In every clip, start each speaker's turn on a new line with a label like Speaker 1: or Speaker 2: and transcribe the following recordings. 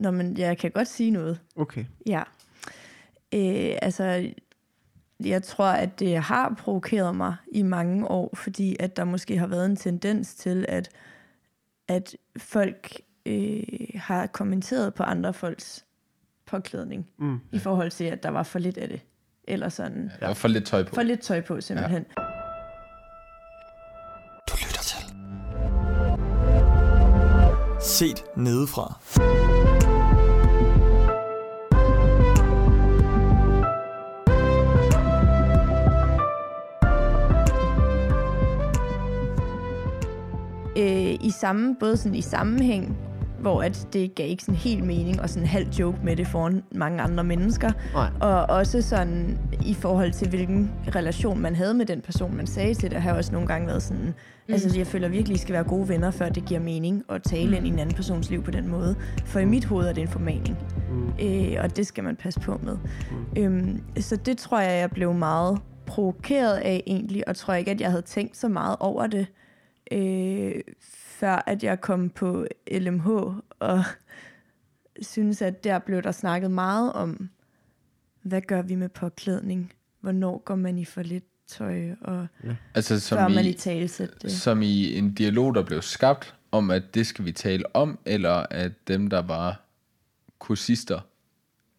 Speaker 1: Nå, men jeg kan godt sige noget.
Speaker 2: Okay.
Speaker 1: Ja. Øh, altså, jeg tror, at det har provokeret mig i mange år, fordi at der måske har været en tendens til, at, at folk øh, har kommenteret på andre folks påklædning,
Speaker 2: Mm.
Speaker 1: i forhold til, at der var for lidt af det. Eller sådan,
Speaker 3: Der var for lidt tøj på.
Speaker 1: for lidt tøj på, simpelthen. Ja.
Speaker 4: Du lytter til. Set nedefra.
Speaker 1: Øh, i samme, både sådan i sammenhæng, hvor at det gav ikke sådan helt mening, og sådan halv joke med det foran mange andre mennesker.
Speaker 2: Nej.
Speaker 1: Og også sådan i forhold til, hvilken relation man havde med den person, man sagde til det, har også nogle gange været sådan, mm. altså jeg føler virkelig, at I skal være gode venner, før det giver mening at tale mm. ind i en anden persons liv på den måde. For i mit hoved er det en formaning,
Speaker 2: Mm.
Speaker 1: øh, og det skal man passe på med. Mm. Øhm, så det tror jeg, jeg blev meget provokeret af egentlig, og tror ikke, at jeg havde tænkt så meget over det, øh, før at jeg kom på LMH, og synes, at der blev der snakket meget om, hvad gør vi med påklædning? Hvornår går man i for lidt tøj, og
Speaker 3: Altså
Speaker 1: før
Speaker 3: som
Speaker 1: man i
Speaker 3: i,
Speaker 1: talesæt det?
Speaker 3: som i en dialog, der blev skabt om, at det skal vi tale om, eller at dem, der var kursister,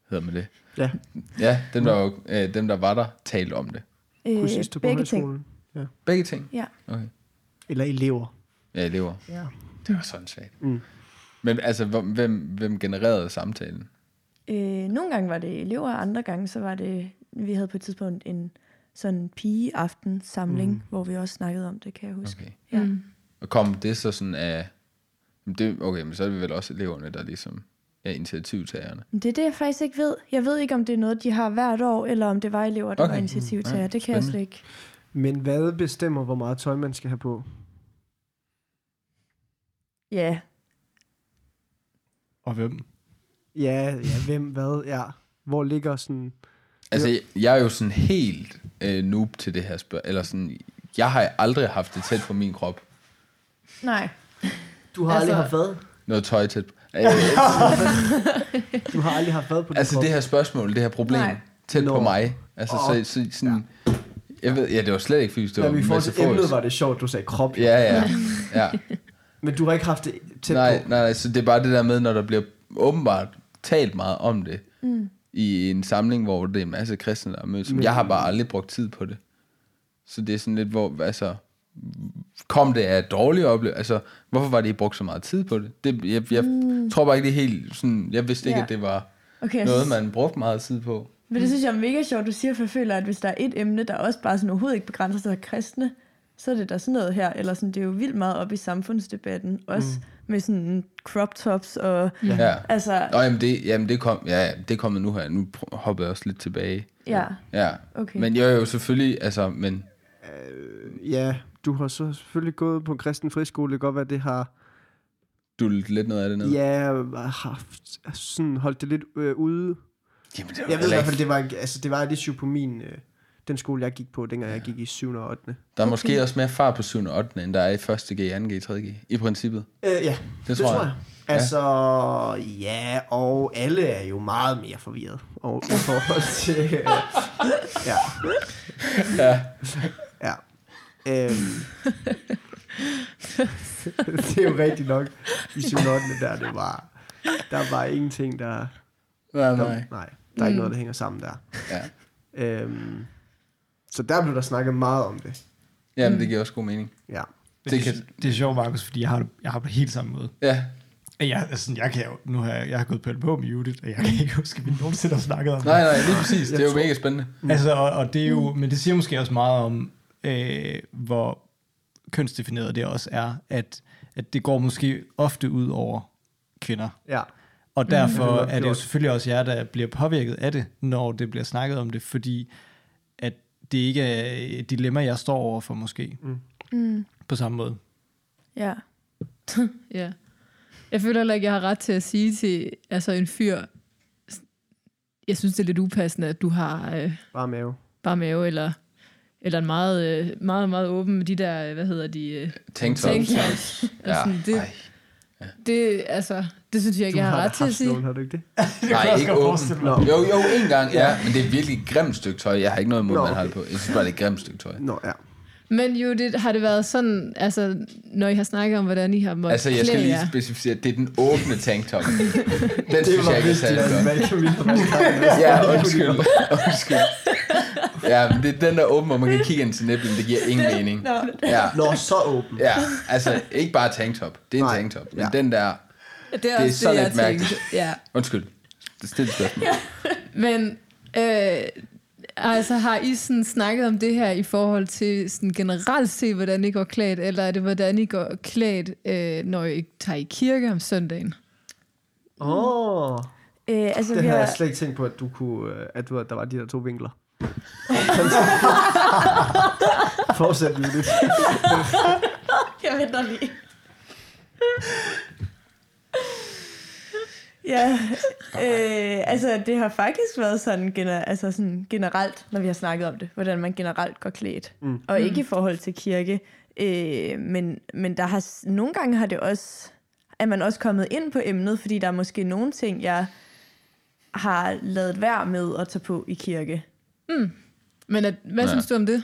Speaker 3: hedder man det?
Speaker 2: Ja,
Speaker 3: Ja, dem der, var, øh, dem, der var der, talte om det.
Speaker 2: kursister på
Speaker 1: Øh, begge ting.
Speaker 2: højskolen. Ja.
Speaker 3: Begge ting?
Speaker 1: Ja.
Speaker 3: Okay.
Speaker 2: Eller elever.
Speaker 3: Ja, elever.
Speaker 2: Ja.
Speaker 3: Det var sådan sagt.
Speaker 2: Mm.
Speaker 3: Men altså, hvem, hvem genererede samtalen?
Speaker 1: Øh, nogle gange var det elever, og andre gange så var det, vi havde på et tidspunkt en sådan pige-aften samling, mm. hvor vi også snakkede om det, kan jeg huske.
Speaker 3: Okay.
Speaker 1: Ja.
Speaker 5: Mm.
Speaker 3: Og kom det så sådan af... men Det, okay, men så er det vel også eleverne, der ligesom er initiativtagerne.
Speaker 1: Det er det, jeg faktisk ikke ved. Jeg ved ikke, om det er noget, de har hvert år, eller om det var elever, der
Speaker 3: Okay.
Speaker 1: var initiativtager.
Speaker 3: Ja,
Speaker 1: det kan jeg
Speaker 3: spændende.
Speaker 1: slet ikke.
Speaker 2: Men hvad bestemmer, hvor meget tøj man skal have på?
Speaker 1: Ja,
Speaker 6: Og hvem?
Speaker 2: Ja, ja hvem, hvad, ja. Hvor ligger sådan...
Speaker 3: Altså, jeg er jo sådan helt øh, noob til det her spørgsmål. Eller sådan, jeg har aldrig haft det tæt på min krop.
Speaker 1: nej.
Speaker 2: Du har
Speaker 1: Altså-
Speaker 2: aldrig haft hvad?
Speaker 3: Noget tøj tæt på. Øh,
Speaker 2: Du har aldrig haft hvad på din
Speaker 3: altså,
Speaker 2: krop?
Speaker 3: det her spørgsmål, det her problem,
Speaker 1: Nej.
Speaker 3: tæt
Speaker 2: Nå.
Speaker 3: på mig. Altså, så, så, sådan... Jeg ved, ja, det var slet ikke fysisk, det var
Speaker 2: Ja, men i forhold til
Speaker 3: metaforisk.
Speaker 2: emnet var det sjovt, du sagde krop.
Speaker 3: Ja, ja, ja.
Speaker 2: Men du har ikke haft det tæt
Speaker 3: nej,
Speaker 2: på?
Speaker 3: nej, nej, så det er bare det der med, når der bliver åbenbart talt meget om det,
Speaker 1: Mm.
Speaker 3: i en samling, hvor det er en masse kristne, der er mødt.
Speaker 2: Men-
Speaker 3: Jeg har bare aldrig brugt tid på det. Så det er sådan lidt, hvor, altså, kom det af dårlige oplevelser? Altså, hvorfor var det, I brugt så meget tid på det? det jeg jeg mm. tror bare ikke, det er helt sådan, jeg vidste ikke,
Speaker 1: Ja.
Speaker 3: at det var
Speaker 1: Okay,
Speaker 3: noget, man brugte meget tid på.
Speaker 1: Men det synes jeg er mega sjovt, du siger, for jeg føler, at hvis der er et emne, der også bare sådan overhovedet ikke begrænser sig til kristne, så er det der sådan noget her, eller sådan, det er jo vildt meget op i samfundsdebatten, også mm. med sådan crop tops og,
Speaker 3: Ja. ja.
Speaker 1: altså,
Speaker 3: Nå, jamen det, jamen det kom, ja, ja, det er kommet nu her. Nu hopper jeg også lidt tilbage.
Speaker 1: ja,
Speaker 3: Ja.
Speaker 1: okay.
Speaker 3: Men jeg er jo selvfølgelig, altså, men
Speaker 2: Ja, du har så selvfølgelig gået på en kristen friskole. Det kan godt være, det har
Speaker 3: du lidt noget af det ned.
Speaker 2: ja, haft, sådan holdt det lidt øh, ude.
Speaker 3: Jamen, det var
Speaker 2: Jeg ved i hvert fald, det var, altså, det var et issue på min, øh, den skole, jeg gik på, dengang jeg gik i 7. og 8.
Speaker 3: Der er måske også mere far på 7. og 8. end der er i 1. G, 2. G, 3. G. I princippet.
Speaker 2: Øh, ja,
Speaker 3: Det,
Speaker 2: det
Speaker 3: tror jeg.
Speaker 2: Altså, ja, og alle er jo meget mere forvirret og i forhold til... Øh, ja.
Speaker 3: Ja.
Speaker 2: Ja. Øhm, det er jo rigtigt nok. I 7. og 8. der, det var... Der var ingenting, der...
Speaker 3: Nej,
Speaker 2: der
Speaker 3: nej.
Speaker 2: Nej, der er ikke noget, der hænger sammen der.
Speaker 3: Ja.
Speaker 2: Øhm, så der blev der snakket meget om det.
Speaker 3: Jamen, det giver også god mening.
Speaker 2: Ja.
Speaker 6: Det,
Speaker 3: Det
Speaker 6: det,
Speaker 3: kan-
Speaker 6: det er sjovt, Markus, fordi jeg har, det- jeg har det på helt samme måde.
Speaker 3: Ja.
Speaker 6: Jeg, altså, jeg kan jo, nu har jeg, jeg har gået på LBH med Judith, og jeg kan ikke huske, at vi nogensinde har snakket om
Speaker 3: Nej,
Speaker 6: det.
Speaker 3: nej, lige præcis. Det er jo
Speaker 2: tror-
Speaker 3: mega spændende.
Speaker 6: Altså, og, og det er jo, men det siger måske også meget om, øh, hvor kønsdefineret det også er, at, at det går måske ofte ud over kvinder.
Speaker 2: Ja.
Speaker 6: Og
Speaker 2: har
Speaker 6: derfor
Speaker 2: nok
Speaker 6: er det jo selvfølgelig også jer, der bliver påvirket af det, når det bliver snakket om det, fordi at det ikke er et dilemma, jeg står over for måske,
Speaker 1: Mm,
Speaker 6: på samme måde.
Speaker 1: ja.
Speaker 5: Ja. Jeg føler heller ikke, jeg har ret til at sige til altså en fyr, jeg synes, det er lidt upassende, at du har øh,
Speaker 2: Bare mave.
Speaker 5: bare mave, eller, eller en meget, øh, meget, meget åben med de der, øh, hvad hedder de? Øh. Tanktops.
Speaker 3: Ja.
Speaker 5: sådan, det,
Speaker 3: Ej.
Speaker 5: Det, altså, det synes jeg ikke,
Speaker 2: Du
Speaker 5: jeg har
Speaker 2: har
Speaker 5: ret til at
Speaker 2: haft
Speaker 5: sige.
Speaker 2: nogen, har du ikke det?
Speaker 3: Nej, ikke åben. Jo, jo, en gang, ja. Men det er virkelig et grimt stykke tøj. Jeg har ikke noget imod,
Speaker 2: Nå,
Speaker 3: man har
Speaker 2: okay.
Speaker 3: det på. Jeg synes bare, det er et grimt stykke tøj.
Speaker 2: Nå, ja.
Speaker 5: Men jo, det, har det været sådan, altså, når I har snakket om, hvordan I har måttet
Speaker 3: Altså, jeg skal lige
Speaker 5: jer.
Speaker 3: specificere, det er den åbne tanktop. Den
Speaker 2: Det
Speaker 3: synes
Speaker 2: var
Speaker 3: jeg ikke er særlig
Speaker 2: har
Speaker 3: Ja, undskyld. undskyld. Ja, men det er den der åben, hvor man kan kigge ind til nipplen. Det giver ingen mening. Ja,
Speaker 2: Nå, så åben.
Speaker 3: ja, altså ikke bare tanktop. Det er en
Speaker 2: Nej.
Speaker 3: tanktop. Men
Speaker 2: Ja.
Speaker 3: den der...
Speaker 5: Det er
Speaker 3: er
Speaker 5: også
Speaker 3: så
Speaker 5: det, jeg
Speaker 3: lidt mærkeligt.
Speaker 5: tænkte. Ja.
Speaker 3: Undskyld. Stil et spørgsmål.
Speaker 5: Men øh, altså, har I sådan snakket om det her i forhold til sådan generelt set, hvordan I går klædt, eller er det, hvordan I går klædt, øh, når I tager i kirke om søndagen?
Speaker 2: Åh, oh,
Speaker 1: øh, altså,
Speaker 2: det
Speaker 1: vi har,
Speaker 2: jeg slet ikke tænkt på, at, du kunne, øh, at du, der var de der to vinkler. Fortsæt det.
Speaker 1: Jeg venter lige. Ja, øh, altså det har faktisk været sådan, gener, altså sådan generelt, når vi har snakket om det, hvordan man generelt går klædt. Mm. Og ikke i forhold til kirke. Øh, men, men der har, nogle gange har det også, er man også kommet ind på emnet, fordi der er måske nogle ting, jeg har lavet værd med at tage på i kirke.
Speaker 5: Men at, hvad
Speaker 3: Ja.
Speaker 5: synes du om det?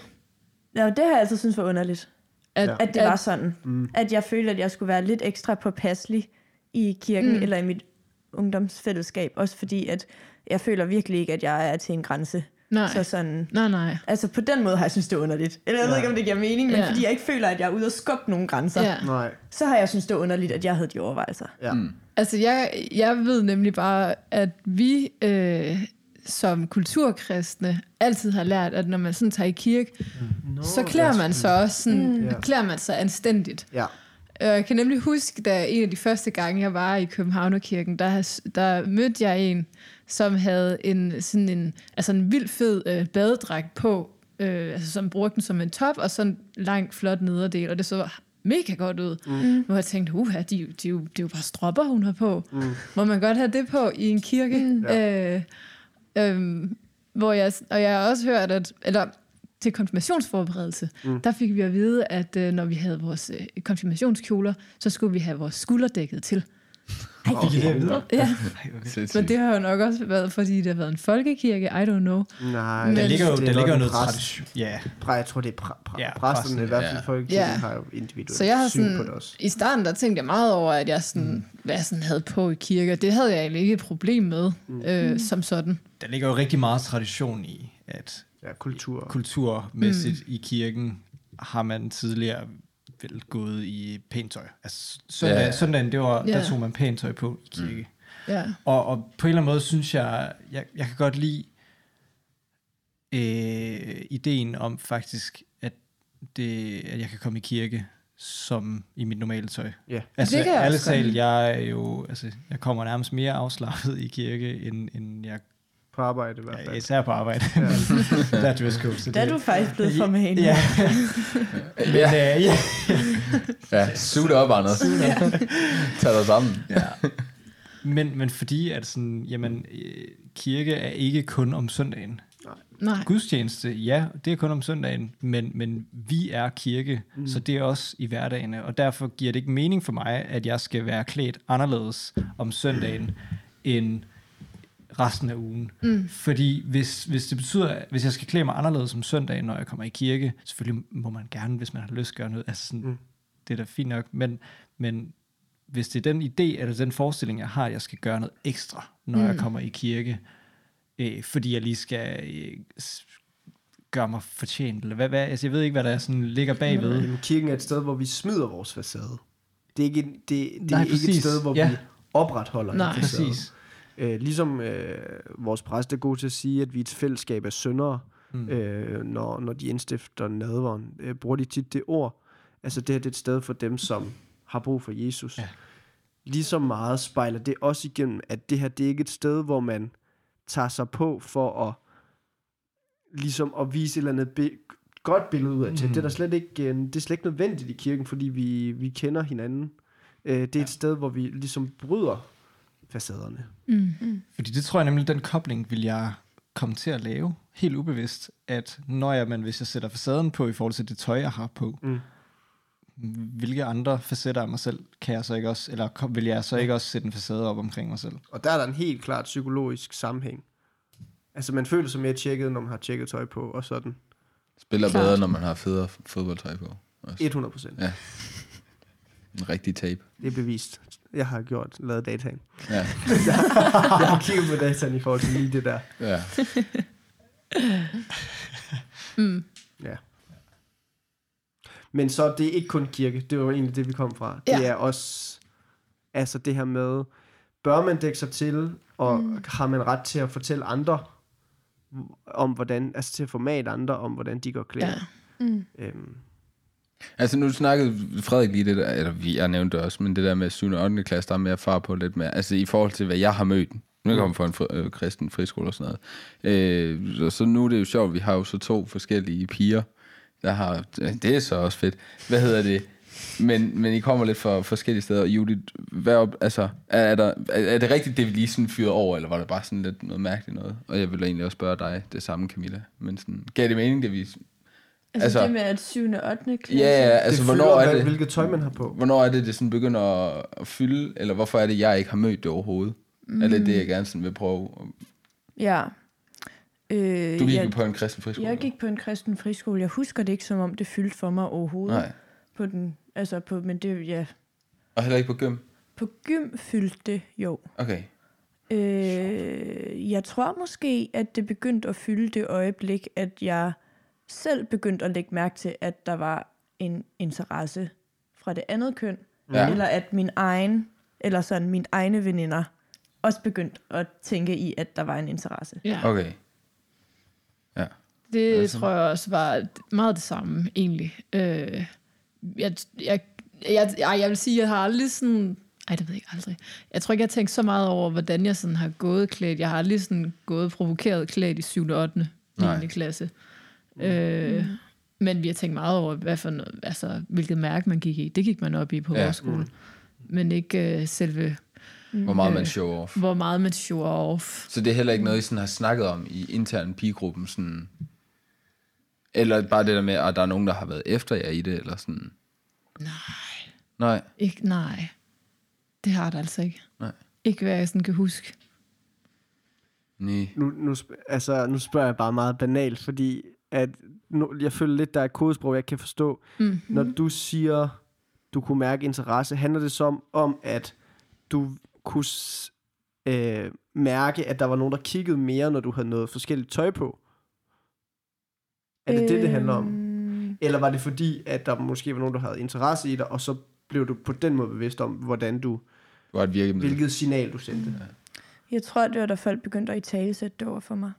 Speaker 1: Ja, det har jeg altid synes var underligt.
Speaker 5: At,
Speaker 2: Ja.
Speaker 1: At det var sådan. Mm. At jeg følte, at jeg skulle være lidt ekstra påpasselig i kirken mm. eller i mit ungdomsfællesskab. Også fordi, at jeg føler virkelig ikke, at jeg er til en grænse.
Speaker 5: Nej.
Speaker 1: Så sådan...
Speaker 5: Nej, nej.
Speaker 1: Altså på den måde har jeg synes det er underligt. Eller jeg ved ikke, om det giver mening, men
Speaker 5: Ja.
Speaker 1: fordi jeg ikke føler, at jeg er ude at skubbe nogle grænser,
Speaker 5: Ja.
Speaker 2: Nej.
Speaker 1: så har jeg synes det er underligt, at jeg havde de overvejelser.
Speaker 2: Ja.
Speaker 3: Mm.
Speaker 5: Altså, jeg, jeg ved nemlig bare, at vi øh, som kulturkristne altid har lært, at når man sådan tager i kirke,
Speaker 2: Nå,
Speaker 5: så klæder man sig også sådan,
Speaker 2: Ja.
Speaker 5: mm. klæder man sig anstændigt.
Speaker 2: Ja.
Speaker 5: Øh, Jeg kan nemlig huske, da en af de første gange, jeg var i Københavnerkirken, der, der mødte jeg en, som havde en, sådan en, altså en vild fed øh, badedragt på, øh, altså som brugte den som en top, og sådan en lang, flot nederdel, og det så mega godt ud. Mm. Hvor jeg tænkte, uha, de, de, de, det er jo bare stropper, hun har på. Mm. Må man godt have det på i en kirke? Mm. Øh, øh, hvor jeg, og jeg har også hørt, at, eller til konfirmationsforberedelse, mm. der fik vi at vide, at øh, når vi havde vores øh, konfirmationskjoler, så skulle vi have vores skulder dækket til.
Speaker 2: Okay.
Speaker 5: Ja,
Speaker 3: Sindssygt.
Speaker 5: men det har jo nok også været, fordi det har været en folkekirke, I don't know.
Speaker 2: Nej,
Speaker 5: Men-
Speaker 6: Der ligger jo,
Speaker 2: det er
Speaker 6: der ligger jo noget
Speaker 2: præst.
Speaker 6: tradition. Ja,
Speaker 2: Præ, jeg tror, det er præ, præ,
Speaker 6: Ja, præsten,
Speaker 2: i hvert fald
Speaker 3: ja.
Speaker 2: folk,
Speaker 5: Ja.
Speaker 2: har jo individuelt
Speaker 5: Så jeg har
Speaker 2: syn på det
Speaker 5: sådan,
Speaker 2: også.
Speaker 5: i starten der tænkte jeg meget over, at jeg sådan, mm. hvad jeg sådan havde på i kirke, det havde jeg egentlig ikke et problem med, mm. øh, som sådan.
Speaker 6: der ligger jo rigtig meget tradition i, at
Speaker 2: Ja, kultur.
Speaker 6: kulturmæssigt mm. i kirken har man tidligere vel gået i pænt tøj. Altså søndag,
Speaker 3: ja.
Speaker 6: søndagen, det var,
Speaker 5: Ja.
Speaker 6: der tog man pænt tøj på i kirke.
Speaker 5: Ja.
Speaker 6: Og, og på en eller anden måde synes jeg, jeg, jeg kan godt lide øh, ideen om faktisk, at, det, at jeg kan komme i kirke som i mit normale tøj.
Speaker 2: Ja.
Speaker 6: Altså,
Speaker 5: Det kan jeg
Speaker 6: alle talt, jeg er jo, altså, jeg kommer nærmest mere afslappet i kirke, end, end jeg
Speaker 2: På arbejde i hvert
Speaker 6: ja,
Speaker 2: fald.
Speaker 6: især på arbejde. Ja. der er dresscode. Så
Speaker 1: Der er
Speaker 6: det-
Speaker 1: du faktisk blevet for med
Speaker 6: Ja. Men,
Speaker 3: Ja,
Speaker 6: øh, ja.
Speaker 3: ja. suit op, Anders. Tag dig sammen.
Speaker 6: ja. Men, men fordi at sådan, jamen, øh, kirke er ikke kun om søndagen.
Speaker 5: Nej.
Speaker 6: Gudstjeneste, ja, det er kun om søndagen, men, men vi er kirke, mm. så det er også i hverdagene, og derfor giver det ikke mening for mig, at jeg skal være klædt anderledes om søndagen end resten af ugen. Mm. Fordi hvis, hvis det betyder, hvis jeg skal klæde mig anderledes om søndagen, når jeg kommer i kirke, selvfølgelig må man gerne, hvis man har lyst, gøre noget. Altså sådan, mm. Det er da fint nok, men, men hvis det er den idé, eller den forestilling, jeg har, at jeg skal gøre noget ekstra, når mm. jeg kommer i kirke, øh, fordi jeg lige skal øh, gøre mig fortjent, eller hvad, hvad, altså jeg ved ikke, hvad der sådan ligger bagved.
Speaker 2: Jamen, kirken er et sted, hvor vi smider vores facade. Det er ikke, det, det
Speaker 6: Nej,
Speaker 2: er ikke et sted, hvor
Speaker 6: Ja.
Speaker 2: vi opretholder
Speaker 5: Nej.
Speaker 2: en facade.
Speaker 6: Præcis.
Speaker 2: Øh, ligesom øh, vores præst er god til at sige, at vi er et fællesskab af syndere, mm. øh, når, når de indstifter nadveren, øh, bruger de tit det ord. Altså det her det er et sted for dem, som har brug for Jesus.
Speaker 6: Ja.
Speaker 2: Lige så meget spejler det også igennem, at det her det er ikke et sted, hvor man tager sig på for at ligesom at vise et eller andet bi- godt billede ud af til.
Speaker 6: Mhm.
Speaker 2: Det er der slet ikke, øh, det er slet ikke nødvendigt i kirken, fordi vi, vi kender hinanden. Øh, det er et sted, hvor vi ligesom bryder facaderne.
Speaker 5: Mm.
Speaker 6: Fordi det tror jeg nemlig, den kobling vil jeg komme til at lave, helt ubevidst, at når jeg, men hvis jeg sætter facaden på i forhold til det tøj, jeg har på,
Speaker 2: Mm.
Speaker 6: hvilke andre facetter af mig selv kan jeg så ikke også, eller vil jeg så ikke også sætte en facade op omkring mig selv?
Speaker 2: Og der er der en helt klart psykologisk sammenhæng. Altså, man føler sig mere tjekket, når man har tjekket tøj på, og sådan.
Speaker 3: Spiller
Speaker 5: Klart.
Speaker 3: bedre, når man har federe fodboldtøj på. Også.
Speaker 2: 100 procent.
Speaker 3: Ja. En rigtig tape.
Speaker 2: Det er bevist. Jeg har gjort, lavet dataen.
Speaker 3: Ja.
Speaker 2: Jeg har kigget på dataen i forhold til lige det der.
Speaker 3: ja.
Speaker 2: Ja. Men så det er ikke kun kirke. Det var egentlig det, vi kom fra. Det
Speaker 5: Ja.
Speaker 2: er også altså det her med, bør man dække sig til, og mm. har man ret til at fortælle andre om hvordan, altså til at formate andre om, hvordan de går klædt.
Speaker 5: Ja.
Speaker 1: Mm.
Speaker 2: Øhm,
Speaker 3: Altså nu snakkede Frederik lige det der, eller vi- jeg nævnte det også, men det der med 7. og 8. klasse, der er mere far på lidt mere. Altså i forhold til, hvad jeg har mødt. Nu kommer jeg fra en fri, øh, kristen friskole og sådan noget. Øh, så, så nu er det jo sjovt, vi har jo så to forskellige piger, der har, det er så også fedt. Hvad hedder det? Men, men I kommer lidt fra forskellige steder. Judith, hvad op, altså, er, er, der, er, er det rigtigt, det vi lige sådan fyrede over, eller var det bare sådan lidt noget mærkeligt noget? Og jeg ville egentlig også spørge dig det samme, Camilla. Men sådan, gav det mening, det vi...
Speaker 1: Altså,
Speaker 3: Altså-
Speaker 1: det med at 7. og 8. klasse.
Speaker 3: Ja, ja, altså
Speaker 2: det
Speaker 3: hvornår
Speaker 2: fylder,
Speaker 3: er det...
Speaker 2: hvilket tøj man har på.
Speaker 3: Hvornår er det, det sådan begynder at, at fylde, eller hvorfor er det, jeg ikke har mødt det overhovedet? Mm. Er det det, jeg gerne sådan vil prøve?
Speaker 1: Ja. Øh,
Speaker 3: Du gik
Speaker 1: jeg,
Speaker 3: på en kristen friskole?
Speaker 1: jeg gik på en kristen friskole. Jeg husker det ikke, som om det fyldte for mig overhovedet.
Speaker 3: Nej,
Speaker 1: På den, altså på, men det, ja.
Speaker 3: og heller ikke på gym?
Speaker 1: På gym fyldte det, jo.
Speaker 3: Okay.
Speaker 1: Øh, jeg tror måske, at det begyndte at fylde det øjeblik, at jeg selv begyndte at lægge mærke til, at der var en interesse fra det andet køn.
Speaker 3: Ja.
Speaker 1: Eller at min egen, eller sådan mine egne veninder, også begyndte at tænke i, at der var en interesse.
Speaker 5: ja.
Speaker 3: Okay. Ja.
Speaker 5: Det tror jeg også var meget det samme, egentlig. Øh, jeg, jeg, jeg, jeg, jeg vil sige, jeg har aldrig sådan... Ej, det ved jeg aldrig. Jeg tror ikke, jeg har tænkt så meget over, hvordan jeg sådan har gået klædt. Jeg har aldrig sådan gået provokeret klædt i 7. og 8.
Speaker 3: Nej.
Speaker 5: 9. klasse. Øh, men vi har tænkt meget over, hvad for noget, altså, hvilket mærke man gik i. Det gik man op i på
Speaker 3: Ja.
Speaker 5: vores skole. Men ikke øh, selve,
Speaker 3: Hvor meget man
Speaker 5: Øh.
Speaker 3: show off.
Speaker 5: hvor meget man show off.
Speaker 3: Så det er heller ikke noget, I sådan har snakket om i intern pigegruppen? Sådan, eller bare det der med, at der er nogen, der har været efter jer i det, eller sådan?
Speaker 5: Nej.
Speaker 3: Nej.
Speaker 5: Ikke, nej. Det har det altså ikke.
Speaker 3: Nej.
Speaker 5: Ikke hvad jeg sådan kan huske.
Speaker 3: Nej.
Speaker 2: Nu, nu, sp- altså, nu spørger jeg bare meget banalt, fordi at nu, jeg føler lidt, der er et kodesprog, jeg kan forstå.
Speaker 5: Mm.
Speaker 2: Når du siger, du kunne mærke interesse, handler det så om, om at du kunne øh, mærke, at der var nogen, der kiggede mere, når du havde noget forskelligt tøj på? Er det det, det handler om?
Speaker 1: Øhm,
Speaker 2: Eller var det fordi, at der måske var nogen, der havde interesse i dig, og så blev du på den måde bevidst om, hvordan du,
Speaker 3: Det var et virkemiddel.
Speaker 2: hvilket signal du sendte?
Speaker 1: Jeg tror, det var, da folk begyndte at i tale sætte det over for mig.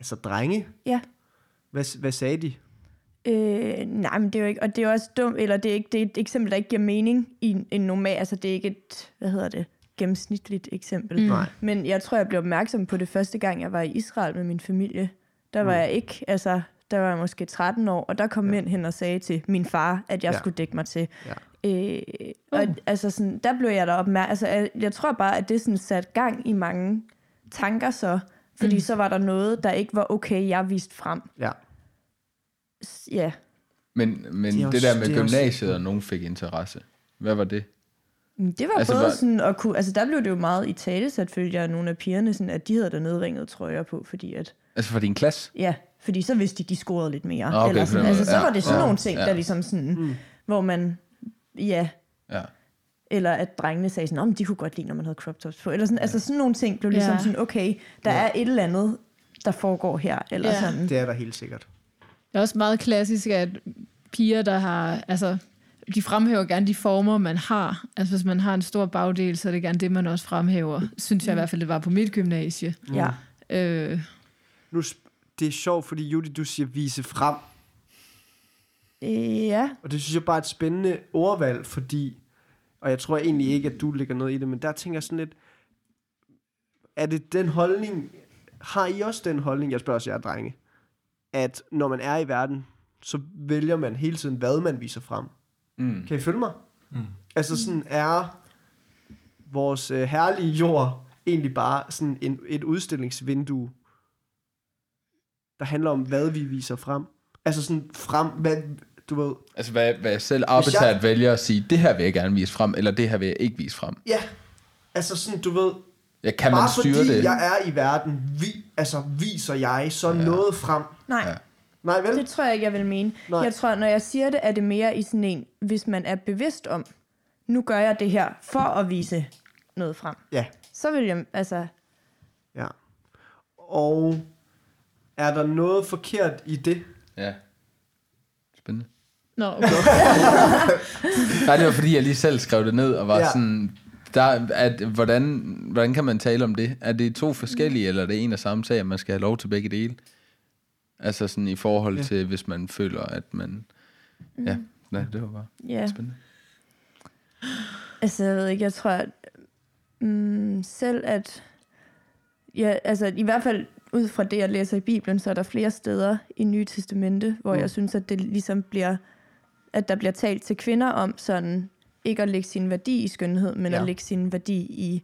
Speaker 2: Altså drenge?
Speaker 1: Ja.
Speaker 2: Hvad, hvad sagde de?
Speaker 1: Øh, nej, men det er jo ikke, og det er også dumt, eller det er, ikke, det er et eksempel, der ikke giver mening i en, en normal, altså det er ikke et, hvad hedder det, gennemsnitligt eksempel.
Speaker 5: Mm.
Speaker 2: Nej.
Speaker 1: Men jeg tror, jeg blev opmærksom på det første gang, jeg var i Israel med min familie. Der var
Speaker 2: Mm.
Speaker 1: jeg ikke, altså, der var jeg måske 13 år, og der kom
Speaker 2: Ja.
Speaker 1: mænd hen og sagde til min far, at jeg
Speaker 2: ja.
Speaker 1: skulle dække mig til.
Speaker 2: Ja.
Speaker 1: Øh, og
Speaker 5: Uh.
Speaker 1: altså sådan, der blev jeg da opmærksom. Altså, jeg, jeg tror bare, at det sådan sat gang i mange tanker så, fordi
Speaker 5: Mm.
Speaker 1: mm. så var der noget, der ikke var okay, jeg viste frem.
Speaker 2: Ja.
Speaker 1: Ja,
Speaker 3: Men, men
Speaker 2: Det er
Speaker 3: det,
Speaker 2: også-
Speaker 3: der med
Speaker 2: det er også-
Speaker 3: gymnasiet, og nogen fik interesse. Hvad var det?
Speaker 1: Men Det var
Speaker 3: Altså,
Speaker 1: både
Speaker 3: var-
Speaker 1: sådan at kunne, altså der blev det jo meget i tale sat, følte jeg, nogle af pigerne, sådan, at de havde der nedringet trøjer på, fordi at,
Speaker 3: Altså for din klasse?
Speaker 1: ja, fordi så vidste de, de scorede lidt mere.
Speaker 3: Ah, okay,
Speaker 1: Eller sådan, altså så var det sådan
Speaker 3: ja,
Speaker 1: nogle ting,
Speaker 3: ja.
Speaker 1: der ligesom sådan,
Speaker 2: Mm.
Speaker 1: hvor man, ja,
Speaker 3: Ja.
Speaker 1: Eller at drengene sagde sådan, om de kunne godt lide, når man havde crop tops på, eller sådan, altså sådan nogle ting blev ligesom
Speaker 5: Ja.
Speaker 1: sådan, okay, der er et eller andet, der foregår her, eller
Speaker 5: Ja.
Speaker 1: sådan.
Speaker 2: Det er der helt sikkert.
Speaker 5: Det er også meget klassisk, at piger, der har... Altså, de fremhæver gerne de former, man har. Altså, hvis man har en stor bagdel, så er det gerne det, man også fremhæver. Synes jeg i hvert fald, det var på mit gymnasie.
Speaker 1: Ja.
Speaker 5: Øh,
Speaker 2: Nu, det er sjovt, fordi Judy, du siger vise frem.
Speaker 1: Øh, ja,
Speaker 2: Og det synes jeg bare er et spændende ordvalg, fordi, og jeg tror egentlig ikke, at du lægger noget i det, men der tænker jeg sådan lidt, er det den holdning, har I også den holdning, jeg spørger også jer drenge, at når man er i verden, så vælger man hele tiden, hvad man viser frem.
Speaker 3: Mm.
Speaker 2: Kan I følge mig?
Speaker 6: Mm.
Speaker 2: Altså sådan er vores øh, herlige jord egentlig bare sådan en, et udstillingsvindue, der handler om, hvad vi viser frem. Altså sådan frem, hvad, du ved,
Speaker 3: Altså, hvad, hvad jeg selv arbitrært
Speaker 2: jeg-
Speaker 3: vælger at sige, det her vil jeg gerne vise frem, eller det her vil jeg ikke vise frem.
Speaker 2: ja, altså sådan, du ved,
Speaker 3: Ja, kan man
Speaker 2: bare
Speaker 3: styre
Speaker 2: fordi
Speaker 3: det?
Speaker 2: jeg er i verden, vi, altså viser jeg så ja. noget frem.
Speaker 1: Nej,
Speaker 3: ja.
Speaker 2: Nej, vel?
Speaker 1: det tror jeg ikke, jeg vil mene.
Speaker 2: Nej.
Speaker 1: Jeg tror, når jeg siger det, er det mere i sådan en, hvis man er bevidst om, nu gør jeg det her for at vise noget frem.
Speaker 2: Ja,
Speaker 1: Så vil jeg, altså,
Speaker 2: ja. Og er der noget forkert i det?
Speaker 3: Ja. Spændende.
Speaker 5: Nå, okay.
Speaker 3: Nej, det var fordi, jeg lige selv skrev det ned, og var
Speaker 2: Ja.
Speaker 3: sådan... Der, at, hvordan, hvordan kan man tale om det? Er det to forskellige, eller er det en og samme sag, at man skal have lov til begge dele? Altså sådan i forhold
Speaker 2: Ja.
Speaker 3: til, hvis man føler, at man... Ja, nej, det var bare
Speaker 1: ja.
Speaker 3: spændende.
Speaker 1: Altså, jeg ved ikke, jeg tror, at mm, selv at... Ja, altså, i hvert fald ud fra det, jeg læser i Bibelen, så er der flere steder i Nye Testamente, hvor
Speaker 2: Mm.
Speaker 1: mm. jeg synes, at det ligesom bliver... At der bliver talt til kvinder om sådan, ikke at lægge sin værdi i skønhed, men
Speaker 2: Ja.
Speaker 1: at lægge sin værdi i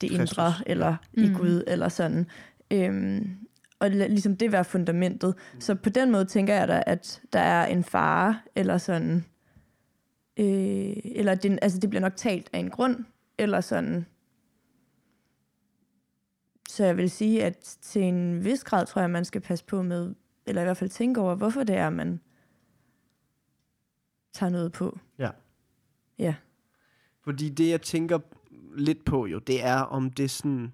Speaker 1: det
Speaker 2: Kristus.
Speaker 1: indre, eller i
Speaker 5: Mm.
Speaker 1: Gud, eller sådan. Øhm, og lad ligesom det være fundamentet. Så på den måde tænker jeg da, at der er en fare, eller sådan... Øh, eller det, altså det bliver nok talt af en grund, eller sådan. Så jeg vil sige, at til en vis grad tror jeg, man skal passe på med, eller i hvert fald tænke over, hvorfor det er, man tager noget på.
Speaker 2: Ja.
Speaker 1: Ja.
Speaker 2: Fordi det, jeg tænker lidt på jo, det er, om det sådan...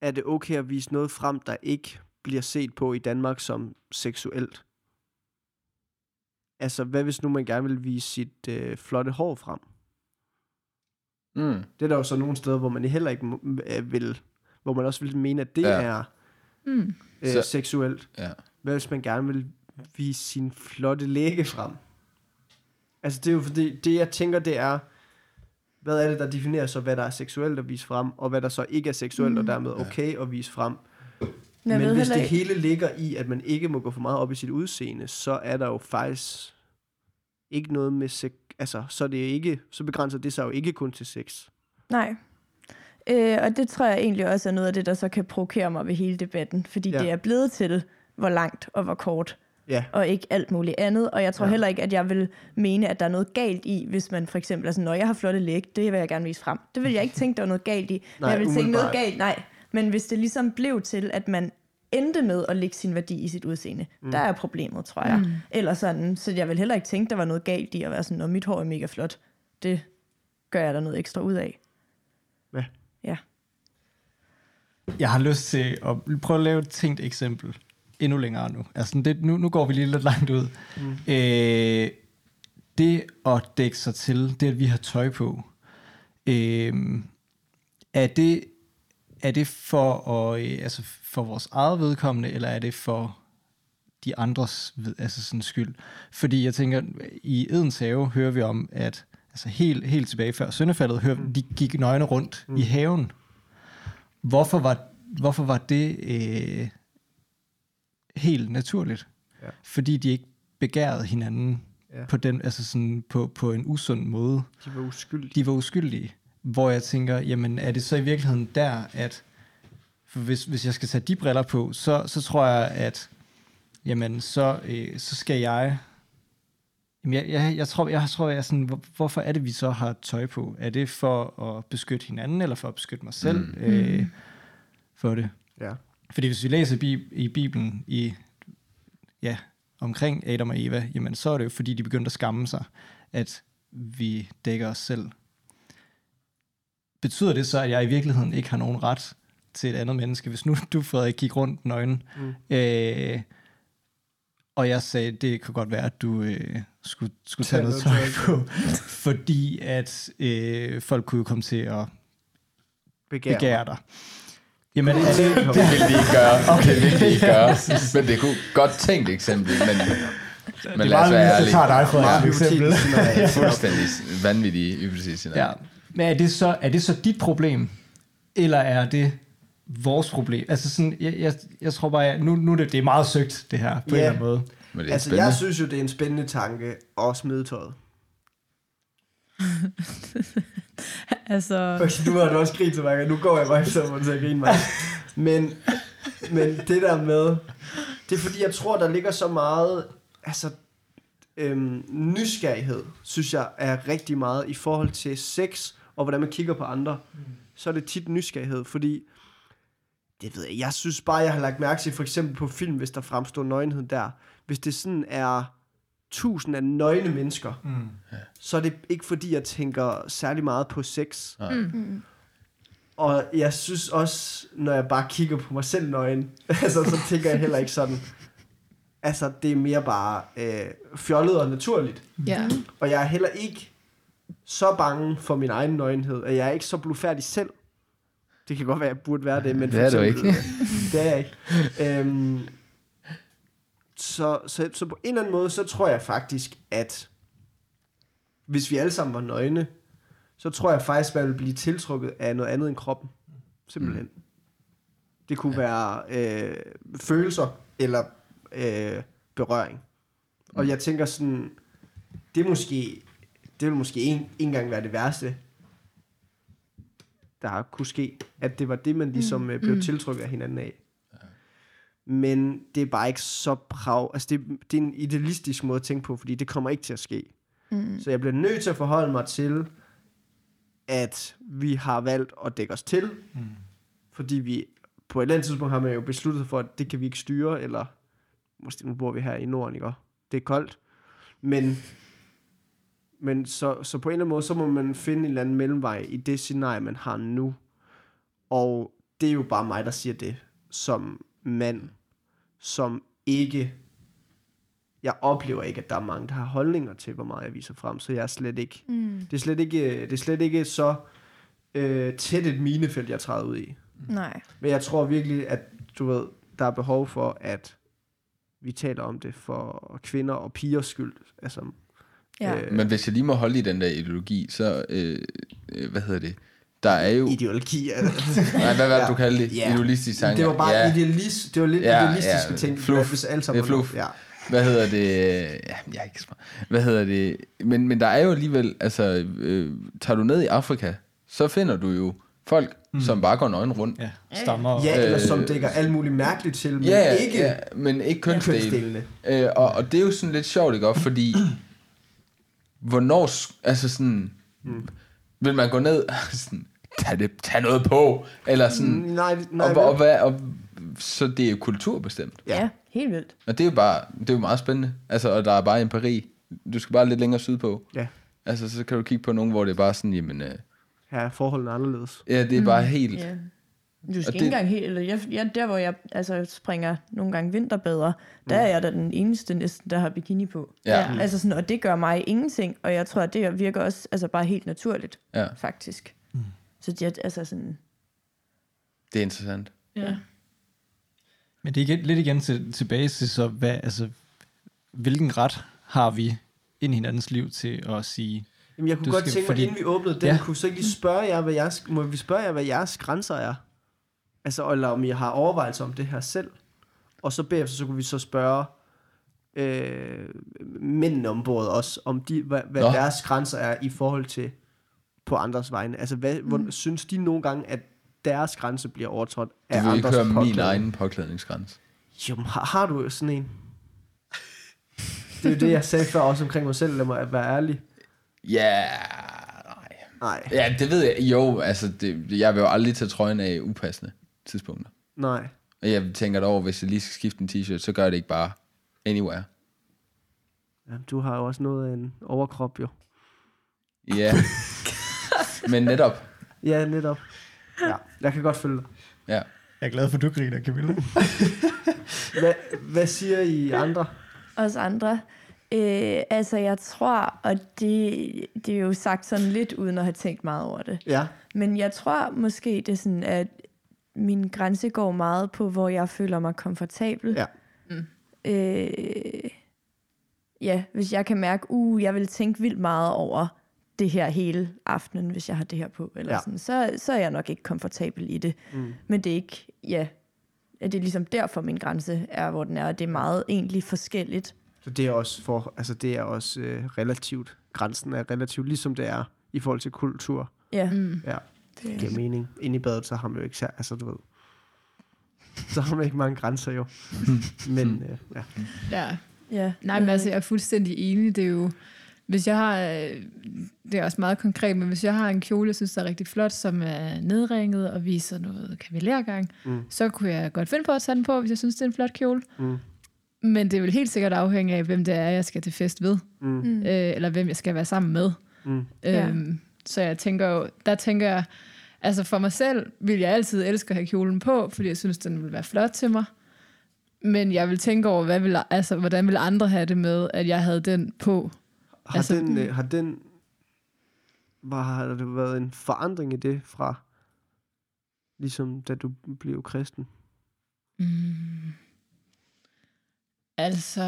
Speaker 2: Er det okay at vise noget frem, der ikke bliver set på i Danmark som seksuelt? Altså, hvad hvis nu man gerne vil vise sit øh, flotte hår frem?
Speaker 3: Mm.
Speaker 2: Det er der jo så nogle steder, hvor man heller ikke øh, vil... Hvor man også vil mene, at det ja.
Speaker 3: Ja.
Speaker 2: er
Speaker 5: Mm.
Speaker 2: øh,
Speaker 3: Så-
Speaker 2: seksuelt.
Speaker 3: Ja.
Speaker 2: Hvad hvis man gerne vil vise sin flotte læge frem? Altså det er jo fordi, det jeg tænker det er, hvad er det, der definerer så, hvad der er seksuelt at vise frem, og hvad der så ikke er seksuelt, mm. og dermed okay at vise frem.
Speaker 1: Men,
Speaker 2: Men hvis det
Speaker 1: ikke-
Speaker 2: hele ligger i, at man ikke må gå for meget op i sit udseende, så er der jo faktisk ikke noget med sex, altså så er det ikke, så begrænser det sig jo ikke kun til sex.
Speaker 1: Nej. Øh, og det tror jeg egentlig også er noget af det, der så kan provokere mig ved hele debatten, fordi
Speaker 2: ja.
Speaker 1: det er blevet til, hvor langt og hvor kort,
Speaker 2: Ja,
Speaker 1: og ikke alt muligt andet. Og jeg tror
Speaker 2: Ja.
Speaker 1: heller ikke, at jeg vil mene, at der er noget galt i, hvis man for eksempel er sådan, når jeg har flotte læg, det vil jeg gerne vise frem. Det vil jeg ikke tænke, der var noget galt i. Men
Speaker 2: Nej,
Speaker 1: jeg vil tænke noget galt, nej. Men hvis det ligesom blev til, at man endte med at lægge sin værdi i sit udseende, mm. der er problemet, tror jeg. Mm. Eller sådan, så jeg vil heller ikke tænke, der var noget galt i at være sådan, når mit hår er mega flot. Det gør jeg der noget ekstra ud af.
Speaker 2: Ja.
Speaker 1: Ja.
Speaker 6: Jeg har lyst til at prøve at lave et tænkt eksempel endnu længere nu. Altså, det, nu, nu går vi lige lidt langt ud. Mm. Øh, det at dække sig til, det at vi har tøj på, øh, er det er det for, at, øh, altså for vores eget vedkommende, eller er det for de andres ved, altså sådan skyld? Fordi jeg tænker, i Edens have hører vi om, at altså helt, helt tilbage før søndefaldet, hører, de gik nøgne rundt mm. i haven. Hvorfor var, hvorfor var det øh, helt naturligt?
Speaker 2: Ja.
Speaker 6: Fordi de ikke begærede hinanden
Speaker 2: Ja.
Speaker 6: på, den, altså sådan på, på en usund måde.
Speaker 2: de var uskyldige.
Speaker 6: De var uskyldige. Hvor jeg tænker, jamen er det så i virkeligheden der, at for hvis, hvis jeg skal tage de briller på, så, så tror jeg, at jamen så, øh, så skal jeg Jamen, jeg, jeg, jeg tror, jeg tror, jeg er sådan, hvor, hvorfor er det, vi så har tøj på? Er det for at beskytte hinanden, eller for at beskytte mig selv mm. øh, for det?
Speaker 2: Ja.
Speaker 6: Fordi hvis vi læser i, i Bibelen i, ja, omkring Adam og Eva, jamen så er det jo, fordi de begyndte at skamme sig, at vi dækker os selv. Betyder det så, at jeg i virkeligheden ikke har nogen ret til et andet menneske? Hvis nu du, Frederik, gik rundt nøgen, mm. øh, og jeg sagde, det kan godt være, at du øh, skulle, skulle tage
Speaker 2: Tag
Speaker 6: noget tøj på, fordi at øh, folk kunne jo komme til at
Speaker 2: Begær.
Speaker 6: begære dig. Jamen, er det,
Speaker 3: Det vil de ikke gøre. Okay. Det vil de ikke gøre. Men det kunne godt tænkt eksempel, men, men
Speaker 6: det
Speaker 3: lad os være
Speaker 6: jeg
Speaker 3: ærlige.
Speaker 6: tager dig for
Speaker 2: Meget
Speaker 6: et eksempel.
Speaker 3: Fuldstændig vanvittige hypotetiske
Speaker 6: Ja. Men er det, så, er det så dit problem, eller er det vores problem? Altså sådan, jeg, jeg, jeg tror bare, jeg, nu, nu er det, det er meget søgt, det her, på
Speaker 2: Ja.
Speaker 6: en eller anden måde.
Speaker 3: Men det er
Speaker 2: Altså,
Speaker 3: spændende.
Speaker 2: jeg synes jo, det er en spændende tanke at smide tøjet.
Speaker 5: Altså,
Speaker 2: Okay, nu har du også grinet så mange gange. Nu går jeg bare efter mig til at grine mig. Men, men det der med, Det er fordi, jeg tror, der ligger så meget, altså, øhm, nysgerrighed, synes jeg, er rigtig meget i forhold til sex, og hvordan man kigger på andre. Mm. Så er det tit nysgerrighed, fordi, det ved jeg, jeg synes bare, jeg har lagt mærke til, for eksempel på film, hvis der fremstår nøgenhed der. Hvis det sådan er tusind af nøgne mennesker,
Speaker 6: Mm.
Speaker 2: så er det ikke fordi, jeg tænker særlig meget på sex.
Speaker 3: Nej.
Speaker 1: Mm.
Speaker 2: Og jeg synes også, når jeg bare kigger på mig selv nøgen, altså, så tænker jeg heller ikke sådan. Altså, det er mere bare øh, fjollet og naturligt.
Speaker 5: Ja.
Speaker 2: Og jeg er heller ikke så bange for min egen nøgenhed, at jeg er ikke så blufærdig selv. Det kan godt være, at jeg burde være det, men
Speaker 3: Det er du
Speaker 2: eksempel- det er jeg ikke. Øhm, så, så, så på en eller anden måde, så tror jeg faktisk, at hvis vi alle sammen var nøgne, så tror jeg faktisk, at man ville blive tiltrukket af noget andet end kroppen. Simpelthen. Mm. Det kunne ja. være øh, følelser eller øh, berøring. Og jeg tænker sådan, det er måske, det vil måske ikke engang være det værste, der kunne ske. At det var det, man ligesom mm. blev tiltrukket af hinanden af. Men det er bare ikke så prav. Altså, det, det er en idealistisk måde at tænke på, fordi det kommer ikke til at ske.
Speaker 1: Mm.
Speaker 2: Så jeg bliver nødt til at forholde mig til, at vi har valgt at dække os til,
Speaker 6: Mm.
Speaker 2: fordi vi på et eller andet tidspunkt har man jo besluttet for, at det kan vi ikke styre, eller måske nu bor vi her i Norden, ikke? Og Det er koldt. Men, men så, så på en eller anden måde, så må man finde en eller anden mellemvej i det scenarie, man har nu. Og det er jo bare mig, der siger det, som mand, som ikke... Jeg oplever ikke, at der er mange, der har holdninger til, hvor meget jeg viser frem, så jeg er slet ikke...
Speaker 1: Mm.
Speaker 2: Det er slet ikke, det er slet ikke så øh, tæt et minefelt, jeg træder ud i.
Speaker 1: Nej.
Speaker 2: Men jeg tror virkelig, at du ved, der er behov for, at vi taler om det for kvinder og pigers skyld. Altså,
Speaker 1: Ja.
Speaker 2: øh,
Speaker 3: Men hvis jeg lige må holde i den der ideologi, så, øh, øh, hvad hedder det, der er jo...
Speaker 2: ideologi. Er det.
Speaker 3: Nej, hvad var det,
Speaker 2: Ja.
Speaker 3: du kaldte det?
Speaker 2: Ja.
Speaker 3: Idealistisk tanke.
Speaker 2: det var bare
Speaker 3: ja.
Speaker 2: idealis, det var lidt
Speaker 3: Ja,
Speaker 2: idealistiske
Speaker 3: ja,
Speaker 2: ting,
Speaker 3: fluff.
Speaker 2: hvis alle sammen var-
Speaker 3: fluff.
Speaker 2: Ja.
Speaker 3: Hvad hedder det? Ja, jeg er ikke smart. Hvad hedder det? Men, men der er jo alligevel, altså, øh, tager du ned i Afrika, så finder du jo folk, mm. som bare går nøgen rundt.
Speaker 6: Ja, stammer.
Speaker 2: ja, eller som
Speaker 3: Øh,
Speaker 2: dækker alt muligt mærkeligt til, men
Speaker 3: Ja,
Speaker 2: ikke
Speaker 3: ja, men ikke kønsdele.
Speaker 2: kønsdelene.
Speaker 3: Øh, og, og det er jo sådan lidt sjovt, ikke også? Fordi, hvornår, s- altså sådan, mm. Vil man gå ned, sådan, tag, det, tag noget på, eller sådan,
Speaker 2: Mm, Nej, nej,
Speaker 3: og, og, hvad, og, så det er jo kulturbestemt.
Speaker 1: Ja. ja, helt vildt.
Speaker 3: Og det er jo bare, det er jo meget spændende. Altså, og der er bare empiri. Du skal bare lidt længere sydpå.
Speaker 2: Ja.
Speaker 3: Altså, så kan du kigge på nogen, hvor det er bare sådan, jamen, øh,
Speaker 2: her er forholdene anderledes.
Speaker 3: ja, det er bare helt...
Speaker 1: Ja. Du skal
Speaker 3: Og
Speaker 1: ikke
Speaker 3: det-
Speaker 1: engang helt, eller jeg, jeg, der hvor jeg altså, springer nogle gange vinterbader, der er jeg da den eneste næsten, der har bikini på.
Speaker 3: Ja.
Speaker 1: Mm. Altså sådan, og det gør mig ingenting, og jeg tror, at det virker også altså bare helt naturligt,
Speaker 3: Ja,
Speaker 1: faktisk. Mm. Så det er altså sådan,
Speaker 3: det er interessant.
Speaker 5: Ja.
Speaker 6: Men det er igen, lidt igen til, tilbage til, så hvad, altså, hvilken ret har vi ind i hinandens liv til at sige,
Speaker 2: Jamen, jeg kunne
Speaker 6: Du
Speaker 2: godt
Speaker 6: skal-
Speaker 2: tænke mig,
Speaker 6: fordi-
Speaker 2: inden vi åbnede den,
Speaker 6: Ja.
Speaker 2: kunne så ikke lige spørge jer, hvad jeres, må vi spørge jer, hvad jeres grænser er? Altså, eller om I har overvejelser om det her selv. Og så bagefter, så kunne vi så spørge øh, mændene om bordet også, om de, hvad, hvad
Speaker 3: Nå.
Speaker 2: deres grænser er i forhold til på andres vegne. Altså, hvad, mm. hvor, synes de nogle gange, at deres grænse bliver overtrådt af
Speaker 3: Du vil ikke
Speaker 2: andres
Speaker 3: høre min
Speaker 2: påklædning?
Speaker 3: egen påklædningsgrænse.
Speaker 2: Jo, har, har du sådan en? Det er jo det, jeg sagde før også omkring mig selv, lad mig være ærlig.
Speaker 3: Ja, nej.
Speaker 2: Nej,
Speaker 3: Ja, det ved jeg. Jo, altså, det, jeg vil jo aldrig tage trøjen af upassende tidspunkter.
Speaker 2: nej.
Speaker 3: Og jeg tænker over, hvis jeg lige skal skifte en t-shirt, så gør jeg det ikke bare anywhere.
Speaker 2: Ja, du har jo også noget af en overkrop, jo.
Speaker 3: Ja. Men netop.
Speaker 2: Ja, netop. Ja, jeg kan godt følge dig.
Speaker 3: Ja.
Speaker 6: jeg er glad for, at du griner, Camilla.
Speaker 2: Hvad, hvad siger I andre?
Speaker 1: os andre. Øh, altså, jeg tror, og det, det er jo sagt sådan lidt uden at have tænkt meget over det.
Speaker 2: Ja,
Speaker 1: Men jeg tror måske, det er sådan, at min grænse går meget på, hvor jeg føler mig komfortabel.
Speaker 2: Ja.
Speaker 1: Øh, ja, hvis jeg kan mærke, uh, jeg vil tænke vildt meget over det her hele aftenen, hvis jeg har det her på, eller
Speaker 2: Ja.
Speaker 1: sådan, så, så er jeg nok ikke komfortabel i det. Mm. Men det er ikke, ja, at det er ligesom derfor min grænse er, hvor den er, og det er meget egentlig forskelligt.
Speaker 2: så det er også, for, altså det er også øh, relativt. Grænsen er relativt, ligesom det er i forhold til kultur.
Speaker 1: Ja,
Speaker 5: Mm.
Speaker 2: Ja, det giver mening. Inde i badet, så har man jo ikke sær, altså du ved. Så så har man ikke mange grænser jo. Men øh, ja.
Speaker 5: Ja.
Speaker 1: Ja.
Speaker 5: Nej, men altså, jeg er fuldstændig enig. Det er jo, hvis jeg har, øh, det er også meget konkret, men hvis jeg har en kjole, jeg synes, der er rigtig flot, som er nedringet og viser noget kavalergang,
Speaker 2: Mm.
Speaker 5: så kunne jeg godt finde på at tage den på, hvis jeg synes, det er en flot kjole.
Speaker 2: Mm.
Speaker 5: Men det vil helt sikkert afhænge af, hvem det er, jeg skal til fest ved,
Speaker 2: Mm.
Speaker 1: Mm.
Speaker 5: øh, eller hvem jeg skal være sammen med.
Speaker 2: Mm.
Speaker 1: Ja.
Speaker 5: Så jeg tænker jo, der tænker jeg, altså for mig selv vil jeg altid elske at have kjolen på, fordi jeg synes, den vil være flot til mig. Men jeg vil tænke over, hvad vil, altså, hvordan vil andre have det med, at jeg havde den på.
Speaker 2: Har,
Speaker 5: Altså-
Speaker 2: altså, den, øh, har den... Var, har der været en forandring i det fra, ligesom da du blev kristen?
Speaker 5: Mm. Altså,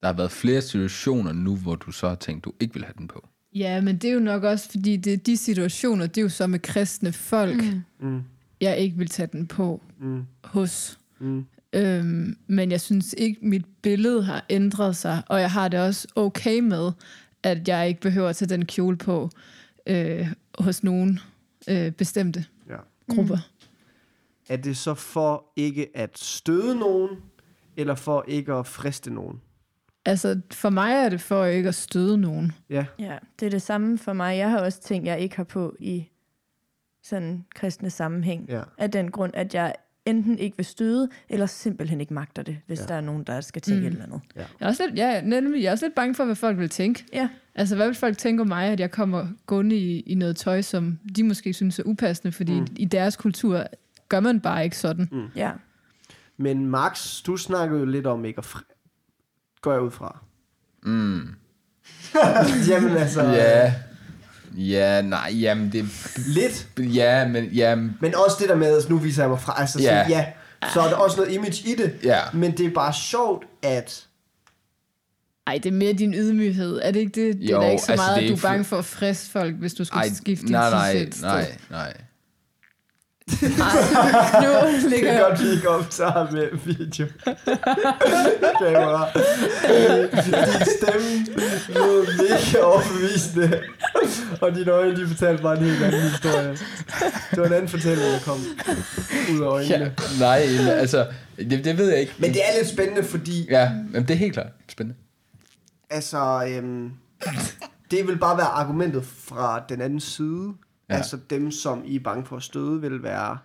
Speaker 3: Der har været flere situationer nu, hvor du så har tænkt, du ikke vil have den på.
Speaker 5: Ja, men det er jo nok også, fordi det, de situationer, det er jo så med kristne folk, mm.
Speaker 2: Mm.
Speaker 5: jeg ikke vil tage den på
Speaker 2: Mm.
Speaker 5: hos.
Speaker 2: Mm.
Speaker 5: Øhm, men jeg synes ikke, mit billede har ændret sig, og jeg har det også okay med, at jeg ikke behøver at tage den kjole på øh, hos nogen øh, bestemte
Speaker 2: Ja.
Speaker 5: grupper.
Speaker 2: Er det så for ikke at støde nogen, eller for ikke at friste nogen?
Speaker 5: Altså, for mig er det for ikke at støde nogen.
Speaker 2: Ja.
Speaker 1: Ja, det er det samme for mig. Jeg har også ting, jeg ikke har på i sådan kristne sammenhæng.
Speaker 2: Ja.
Speaker 1: Af den grund, at jeg enten ikke vil støde, eller simpelthen ikke magter det, hvis
Speaker 2: Ja.
Speaker 1: ja. der er nogen, der skal tænke
Speaker 5: Mm.
Speaker 1: et eller andet.
Speaker 5: Jeg er, også lidt, ja, nemlig, jeg er også lidt bange for, hvad folk vil tænke.
Speaker 1: Ja.
Speaker 5: Altså, hvad vil folk tænke om mig, at jeg kommer gående i, i noget tøj, som de måske synes er upassende, fordi
Speaker 2: Mm.
Speaker 5: i deres kultur gør man bare ikke sådan.
Speaker 2: Mm.
Speaker 1: Ja.
Speaker 2: Men Max, du snakkede jo lidt om ikke at. Går jeg ud fra.
Speaker 3: Mm.
Speaker 2: Jamen altså...
Speaker 3: Ja. Ja, nej, jamen det...
Speaker 2: Lidt.
Speaker 3: Ja, men... Jamen,
Speaker 2: Men også det der med, at nu viser jeg mig fra. Altså,
Speaker 3: Ja.
Speaker 2: så, ja. Så er der også noget image i det.
Speaker 3: ja.
Speaker 2: Men det er bare sjovt, at...
Speaker 5: Ej, det er mere din ydmyghed. Er det ikke det? Det
Speaker 3: Jo,
Speaker 5: er da ikke så
Speaker 3: altså,
Speaker 5: meget,
Speaker 3: det
Speaker 5: at du er bange for at friste folk, hvis du skulle
Speaker 3: Ej,
Speaker 5: skifte
Speaker 3: nej, nej,
Speaker 5: t-shirt et sted.
Speaker 3: nej, nej.
Speaker 5: Ej, nu
Speaker 2: Det
Speaker 5: ligger jeg...
Speaker 2: godt blive ikke optaget med video. Kamera. Din stemme lød mega overbevisende. Og dine øjne, de fortalte bare en helt anden historie. Det var en anden fortælling, der kom ud af øjnene.
Speaker 3: Ja, nej, altså, det, det ved jeg ikke.
Speaker 2: Men det er lidt spændende, fordi
Speaker 3: Ja, men det er helt klart spændende.
Speaker 2: altså, øhm, det vil bare være argumentet fra den anden side.
Speaker 3: Ja.
Speaker 2: Altså dem, som I er bange for at støde, vil være...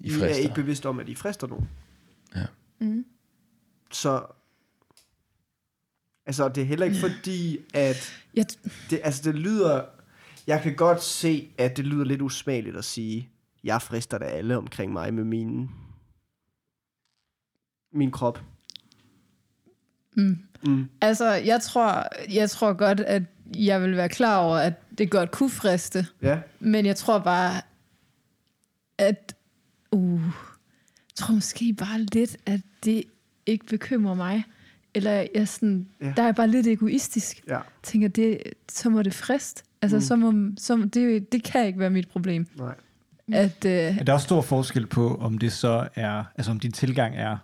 Speaker 3: I
Speaker 2: I er
Speaker 3: frister.
Speaker 2: ikke bevidste om, at I frister nogen.
Speaker 3: Ja.
Speaker 1: Mm.
Speaker 2: Så... Altså, det er heller ikke fordi, at...
Speaker 5: Jeg,
Speaker 2: Det, altså, det lyder... Jeg kan godt se, at det lyder lidt usmageligt at sige, jeg frister da alle omkring mig med min... Min krop.
Speaker 5: mm.
Speaker 2: Mm.
Speaker 5: Altså, jeg tror, jeg tror godt, at jeg vil være klar over, at det godt kunne friste.
Speaker 2: Ja.
Speaker 5: Men jeg tror bare, at... Uh, jeg tror måske bare lidt, at det ikke bekymrer mig. Eller jeg sådan,
Speaker 2: Ja.
Speaker 5: ja. der er bare lidt egoistisk.
Speaker 2: Ja.
Speaker 5: tænker, det, så må det frist. Altså,
Speaker 2: Mm.
Speaker 5: så må, så, det, det kan ikke være mit problem.
Speaker 2: Nej.
Speaker 5: At, øh,
Speaker 6: Er der også stor forskel på, om det så er, altså om din tilgang er,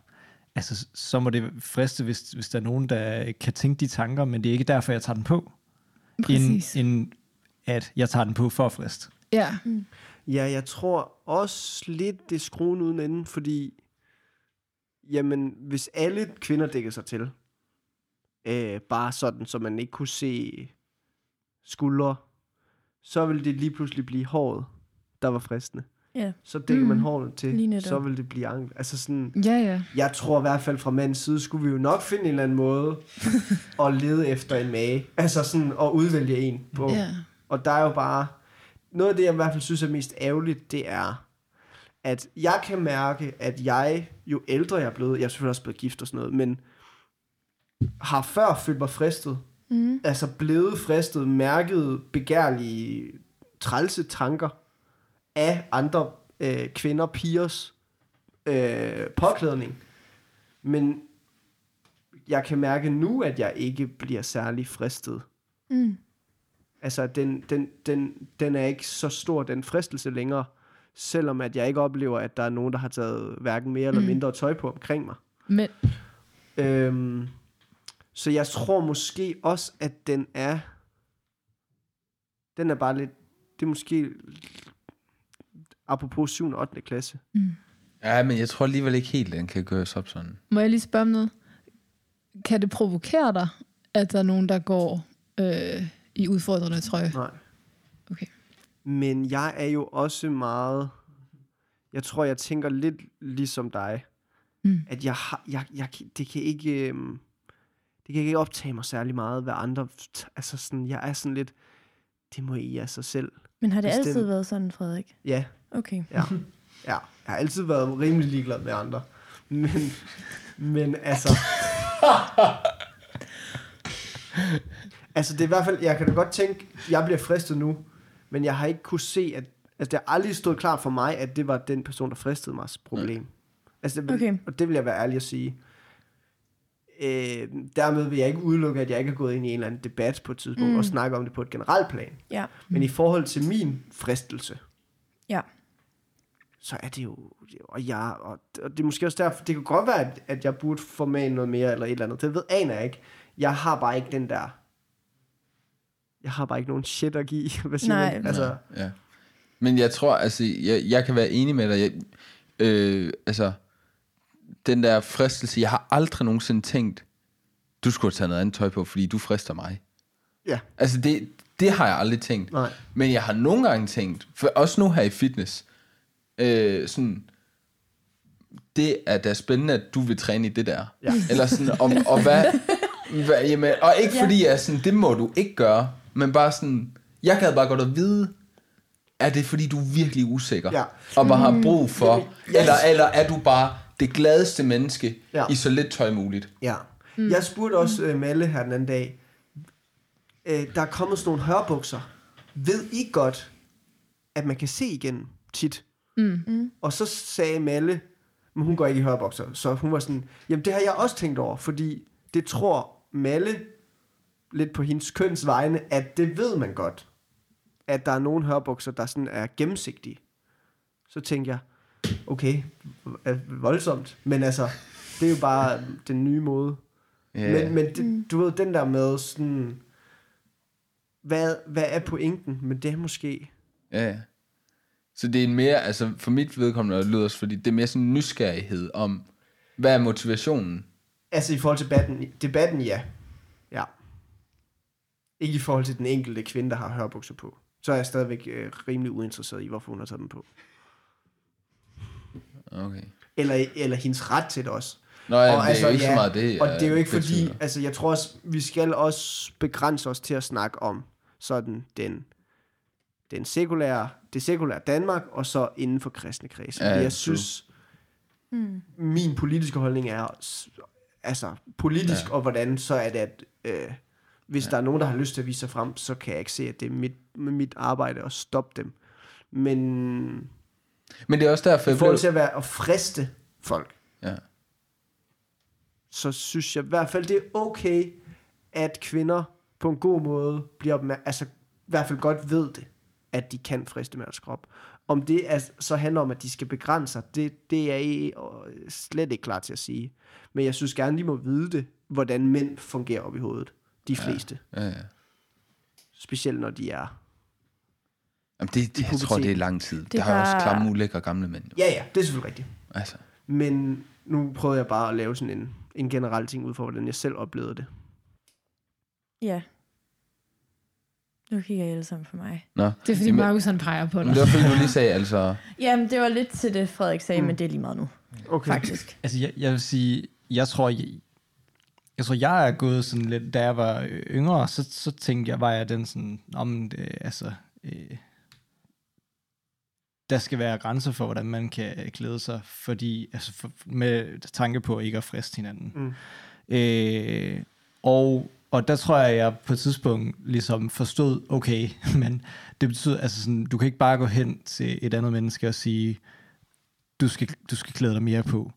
Speaker 6: altså så må det friste, hvis, hvis der er nogen, der kan tænke de tanker, men det er ikke derfor, jeg tager den på,
Speaker 5: præcis.
Speaker 6: end, end at jeg tager den på for at friste.
Speaker 5: ja.
Speaker 2: Ja, jeg tror også lidt, det er skruen uden enden, fordi jamen, hvis alle kvinder dækker sig til, øh, bare sådan, så man ikke kunne se skuldre, så ville det lige pludselig blive håret, der var fristende.
Speaker 1: Ja.
Speaker 2: Så dækker mm. man håret til, så vil det blive ankel. Altså sådan,
Speaker 5: Ja, ja.
Speaker 2: jeg tror i hvert fald fra mandens side, skulle vi jo nok finde en eller anden måde at lede efter en mage. Altså sådan at udvælge en på.
Speaker 5: ja.
Speaker 2: Og der er jo bare... Noget af det, jeg i hvert fald synes er mest ærgerligt, det er, at jeg kan mærke, at jeg, jo ældre jeg er blevet, jeg er selvfølgelig også blevet gift og sådan noget, men har før følt mig fristet.
Speaker 1: Mm.
Speaker 2: Altså blevet fristet, mærket begærlige, trælse tanker af andre øh, kvinder, pigers øh, påklædning. Men jeg kan mærke nu, at jeg ikke bliver særlig fristet.
Speaker 1: Mm.
Speaker 2: Altså, den, den, den, den er ikke så stor, den fristelse længere, selvom at jeg ikke oplever, at der er nogen, der har taget hverken mere eller
Speaker 5: Mm.
Speaker 2: mindre tøj på omkring mig.
Speaker 5: Men,
Speaker 2: Øhm, så jeg tror måske også, at den er, den er bare lidt, det er måske apropos 7. og 8. klasse.
Speaker 3: Ja, men jeg tror alligevel ikke helt, den kan gøres op sådan.
Speaker 5: Må jeg lige spørge om noget? Kan det provokere dig, at der er nogen, der går øh, i udfordrende trøje?
Speaker 2: Nej.
Speaker 5: Okay.
Speaker 2: Men jeg er jo også meget... Jeg tror, jeg tænker lidt ligesom dig.
Speaker 5: Mm.
Speaker 2: At jeg har... Jeg, jeg, det kan ikke... øhm, Det kan ikke optage mig særlig meget, hvad andre... Altså sådan, jeg er sådan lidt... Det må I af sig selv.
Speaker 1: Men har det
Speaker 2: Bestemt.
Speaker 1: altid været sådan, Frederik?
Speaker 2: Ja,
Speaker 1: Okay.
Speaker 2: ja. Ja, jeg har altid været rimelig ligeglad med andre. Men, men altså... altså, det er i hvert fald... Jeg kan da godt tænke, jeg bliver fristet nu, men jeg har ikke kunne se, at... Altså, det har aldrig stået klart for mig, at det var den person, der fristede mig problem. Altså, det vil,
Speaker 1: Okay.
Speaker 2: Og det vil jeg være ærlig at sige. Øh, dermed vil jeg ikke udelukke, at jeg ikke er gået ind i en eller anden debat på et tidspunkt, mm. og snakke om det på et generelt plan.
Speaker 1: Ja.
Speaker 2: Men i forhold til min fristelse,
Speaker 1: Ja.
Speaker 2: Så er det jo, og jeg, og, og det er måske også derfor, det kan godt være, at, at jeg burde formane noget mere, eller et eller andet, det ved, aner jeg ikke. Jeg har bare ikke den der, jeg har bare ikke nogen shit at give, hvad siger
Speaker 1: Nej.
Speaker 2: man? Altså,
Speaker 3: Ja. Men jeg tror, altså, jeg, jeg kan være enig med dig. Jeg, øh, altså, den der fristelse, jeg har aldrig nogensinde tænkt, du skulle have taget noget andet tøj på, fordi du frister mig.
Speaker 2: ja,
Speaker 3: Altså, det, det har jeg aldrig tænkt.
Speaker 2: nej,
Speaker 3: Men jeg har nogle gange tænkt, for også nu her i fitness, øh, sådan, det er da spændende, at du vil træne i det der.
Speaker 2: Ja.
Speaker 3: Eller sådan, om, og hvad, hvad jamen, og ikke
Speaker 1: Ja.
Speaker 3: fordi, jeg sådan, det må du ikke gøre, men bare sådan, jeg gad bare godt at vide, er det fordi, du er virkelig usikker,
Speaker 2: Ja.
Speaker 3: og bare har brug for,
Speaker 2: yes.
Speaker 3: eller, eller er du bare det gladeste menneske
Speaker 2: Ja.
Speaker 3: i så lidt tøj muligt?
Speaker 2: ja. Mm. Jeg spurgte også uh, Malle her den anden dag, uh, der er kommet sådan nogle hørbukser. Ved I godt, at man kan se igennem tit?
Speaker 5: Mm.
Speaker 1: Mm.
Speaker 2: Og så sagde Malle, men hun går ikke i hørbokser, så hun var sådan, jamen det har jeg også tænkt over, fordi det tror Malle, lidt på hendes køns vegne, at det ved man godt, at der er nogle hørbukser, der sådan er gennemsigtige. Så tænkte jeg, okay, voldsomt, men altså, det er jo bare den nye måde.
Speaker 3: Ja.
Speaker 2: Men, men det, du ved, den der med sådan, hvad, hvad er pointen? Men det er måske,
Speaker 3: Ja, ja. Så det er mere, altså for mit vedkommende og det lyder også, fordi det er mere sådan en nysgerrighed om, hvad er motivationen?
Speaker 2: Altså i forhold til debatten, debatten ja. Ja. Ikke i forhold til den enkelte kvinde, der har hørbukser på. Så er jeg stadigvæk øh, rimelig uinteresseret i, hvorfor hun har taget dem på.
Speaker 3: Okay.
Speaker 2: Eller, eller hendes ret til det også.
Speaker 3: Nå ja, det er jo ikke så meget det.
Speaker 2: Og det er jo ikke fordi,
Speaker 3: betvivler.
Speaker 2: altså jeg tror også, vi skal også begrænse os til at snakke om sådan den, den sekulære, det sekulære Danmark, og så inden for kristne kredse.
Speaker 3: Ja,
Speaker 2: jeg synes,
Speaker 1: Mm.
Speaker 2: min politiske holdning er, altså politisk,
Speaker 3: Ja.
Speaker 2: og hvordan, så er det, at øh, hvis ja. der er nogen, der har lyst til at vise sig frem, så kan jeg ikke se, at det er mit, mit arbejde at stoppe dem. Men
Speaker 3: Men det er også derfor,
Speaker 2: i
Speaker 3: jeg
Speaker 2: forhold
Speaker 3: blev...
Speaker 2: til at være at friste folk,
Speaker 3: Ja.
Speaker 2: så synes jeg i hvert fald, det er okay, at kvinder på en god måde bliver opmær- altså i hvert fald godt ved det, at de kan friste med deres krop. Om det er, så handler om, at de skal begrænse sig, det, det er jeg øh, slet ikke klar til at sige. Men jeg synes gerne, de må vide det, hvordan mænd fungerer op i hovedet. De fleste.
Speaker 3: Ja, ja.
Speaker 2: Specielt når de er...
Speaker 3: Jamen det, det, jeg tror, det er lang tid. Det,
Speaker 1: det
Speaker 3: har jo også klamme, ulækre gamle mænd. Jo.
Speaker 2: Ja, ja, det er selvfølgelig rigtigt.
Speaker 3: Altså.
Speaker 2: Men nu prøvede jeg bare at lave sådan en, en generel ting ud for, hvordan jeg selv oplevede det.
Speaker 1: Ja. Nu kigger jeg alle sammen på mig.
Speaker 3: Nå.
Speaker 5: Det er fordi
Speaker 3: Jamen-
Speaker 5: Markus han peger på
Speaker 3: Men
Speaker 5: dig.
Speaker 3: det var fordi, du lige sagde, altså...
Speaker 1: Jamen, det var lidt til det, Frederik sagde,
Speaker 2: Mm.
Speaker 1: men det er lige meget nu,
Speaker 2: Okay.
Speaker 1: faktisk.
Speaker 6: Altså, jeg, jeg vil sige, jeg tror, jeg, jeg tror, jeg er gået sådan lidt, da jeg var øh, yngre, så, så tænkte jeg, var jeg den sådan, om det, altså, øh, der skal være grænser for, hvordan man kan klæde sig, fordi, altså, for, med tanke på ikke at friste hinanden.
Speaker 2: Mm.
Speaker 6: Øh, og, og der tror jeg, jeg på et tidspunkt ligesom forstod, okay, men det betyder, altså sådan, du kan ikke bare gå hen til et andet menneske og sige, du skal, du skal klæde dig mere på.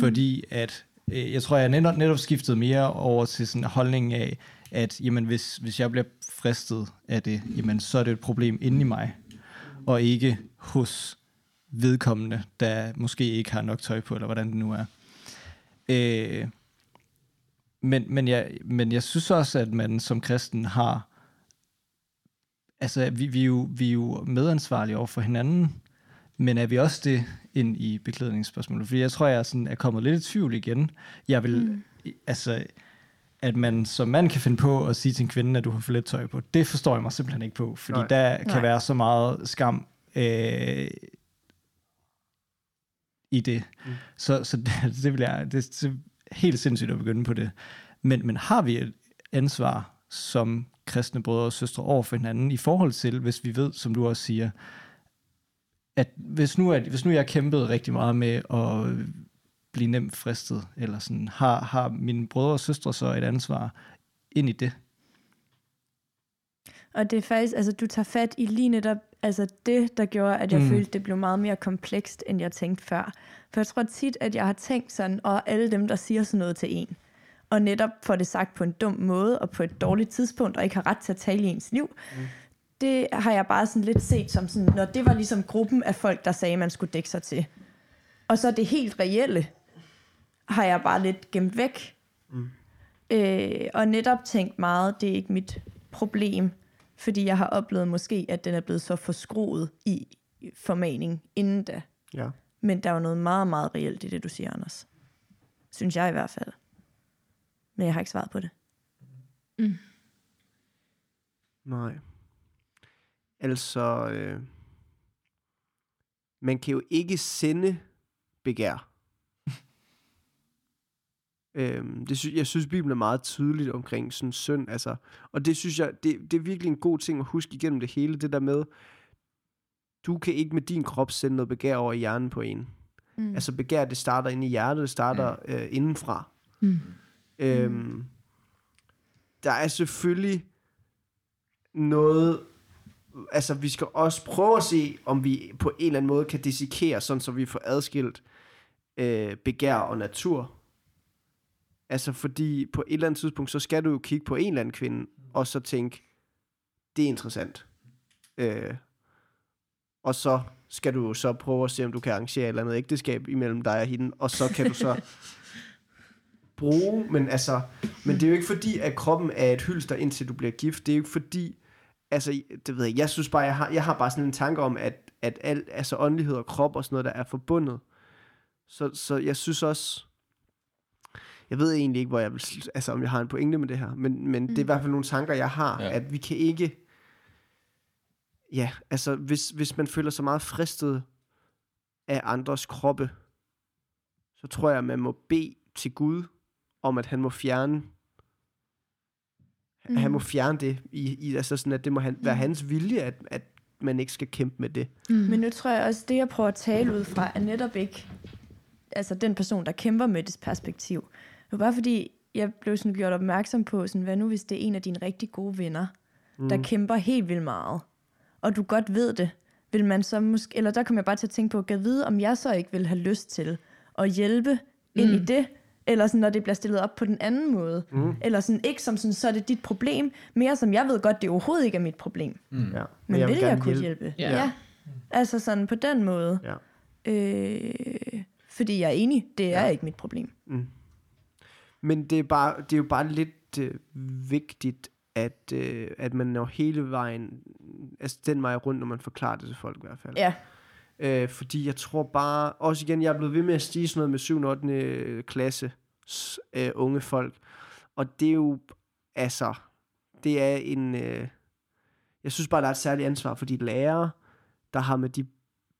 Speaker 6: Fordi at, øh, jeg tror, jeg netop, netop skiftede mere over til sådan en holdning af, at jamen, hvis, hvis jeg bliver fristet af det, jamen, så er det et problem inde i mig, og ikke hos vedkommende, der måske ikke har nok tøj på, eller hvordan det nu er. Øh, men, men, jeg, men jeg synes også, at man som kristen har, altså vi, vi, er, jo, vi er jo medansvarlige over for hinanden, Men er vi også det ind i beklædningsspørgsmålet? Fordi jeg tror, jeg er, sådan, er kommet lidt i tvivl igen. Jeg vil, mm. altså, at man som mand kan finde på at sige til en kvinde, at du har for lidt tøj på, det forstår jeg mig simpelthen ikke på. Fordi
Speaker 2: Nej.
Speaker 6: der kan
Speaker 1: Nej.
Speaker 6: være så meget skam øh, i det. Mm. Så, så det, det, vil jeg, det, det helt sindssygt at begynde på det. Men, men har vi et ansvar som kristne brødre og søstre over for hinanden i forhold til, hvis vi ved, som du også siger, at hvis nu, at, hvis nu jeg kæmpede rigtig meget med at blive nemt fristet, eller sådan, har, har mine brødre og søstre så et ansvar ind i det?
Speaker 1: Og det er faktisk, altså du tager fat i lige netop, altså det, der gjorde, at jeg
Speaker 6: Mm.
Speaker 1: følte, det blev meget mere komplekst, end jeg tænkte før. For jeg tror tit, at jeg har tænkt sådan, og alle dem, der siger sådan noget til en, og netop får det sagt på en dum måde, og på et dårligt tidspunkt, og ikke har ret til at tale i ens liv, mm. det har jeg bare sådan lidt set som sådan, når det var ligesom gruppen af folk, der sagde, man skulle dække sig til. Og så det helt reelle, har jeg bare lidt gemt væk. Mm. Øh, og netop tænkt meget, det er ikke mit problem, fordi jeg har oplevet måske, at den er blevet så forskruet i formaning inden da.
Speaker 2: Ja.
Speaker 1: Men der er jo noget meget, meget reelt i det, du siger, Anders. Synes jeg i hvert fald. Men jeg har ikke svaret på det.
Speaker 2: Nej. Altså, øh, man kan jo ikke sende begær. øhm, det sy- jeg synes, Bibelen er meget tydeligt omkring sådan synd. Altså, og det synes jeg, det, det er virkelig en god ting at huske igennem det hele. Det der med, du kan ikke med din krop sende noget begær over i hjernen på en. Mm. Altså begær, det starter inde i hjertet, det starter mm. øh, indenfra.
Speaker 5: Mm.
Speaker 2: Øhm, der er selvfølgelig noget, altså vi skal også prøve at se, om vi på en eller anden måde kan dissekere, sådan så vi får adskilt øh, begær og natur. Altså fordi på et eller andet tidspunkt, så skal du jo kigge på en eller anden kvinde, og så tænke, det er interessant. Øh, og så skal du så prøve at se, om du kan arrangere et eller andet ægteskab imellem dig og hende, og så kan du så bruge, men altså, men det er jo ikke fordi, at kroppen er et hylster, indtil du bliver gift. Det er jo ikke fordi, altså, det ved jeg, jeg synes bare, jeg har, jeg har bare sådan en tanke om, at, at alt, altså åndelighed og krop og sådan noget, der er forbundet. Så, så jeg synes også, jeg ved egentlig ikke, hvor jeg vil, altså om jeg har en pointe med det her, men, men mm. det er i hvert fald nogle tanker, jeg har,
Speaker 3: ja.
Speaker 2: at vi kan ikke, ja, altså hvis, hvis man føler sig meget fristet af andres kroppe, så tror jeg, at man må bede til Gud om, at han må fjerne mm. han må fjerne det i, i altså sådan, at det må han, være hans vilje, at, at man ikke skal kæmpe med det.
Speaker 5: Mm.
Speaker 1: Men nu tror jeg også, det jeg prøver at tale ud fra, er netop ikke altså den person, der kæmper med det perspektiv. Det var bare fordi, jeg blev sådan gjort opmærksom på, sådan, hvad nu hvis det er en af dine rigtig gode venner, mm. der kæmper helt vildt meget, og du godt ved det, vil man så måske, eller der kom jeg bare til at tænke på, at vide, om jeg så ikke vil have lyst til at hjælpe ind i det, eller sådan, når det bliver stillet op på den anden måde. Mm. Eller sådan, ikke som sådan, så er det dit problem, mere som jeg ved godt, det overhovedet ikke er mit problem.
Speaker 2: Mm. Ja.
Speaker 1: Men
Speaker 2: jeg
Speaker 1: vil jeg
Speaker 2: gerne
Speaker 1: kunne hjælpe? hjælpe?
Speaker 5: Ja.
Speaker 1: ja. Altså sådan på den måde.
Speaker 2: Ja.
Speaker 1: Øh, fordi jeg er enig, det er ja. ikke mit problem.
Speaker 2: Men det er, bare, det er jo bare lidt øh, vigtigt, at, øh, at man når hele vejen, altså den vej rundt, når man forklarer det til folk i hvert fald.
Speaker 1: Ja.
Speaker 2: Øh, fordi jeg tror bare, også igen, jeg er blevet ved med at stige sådan noget med 7. og 8. klasse øh, unge folk. Og det er jo, altså, det er en, øh, jeg synes bare, der er et særligt ansvar for de lærere, der har med de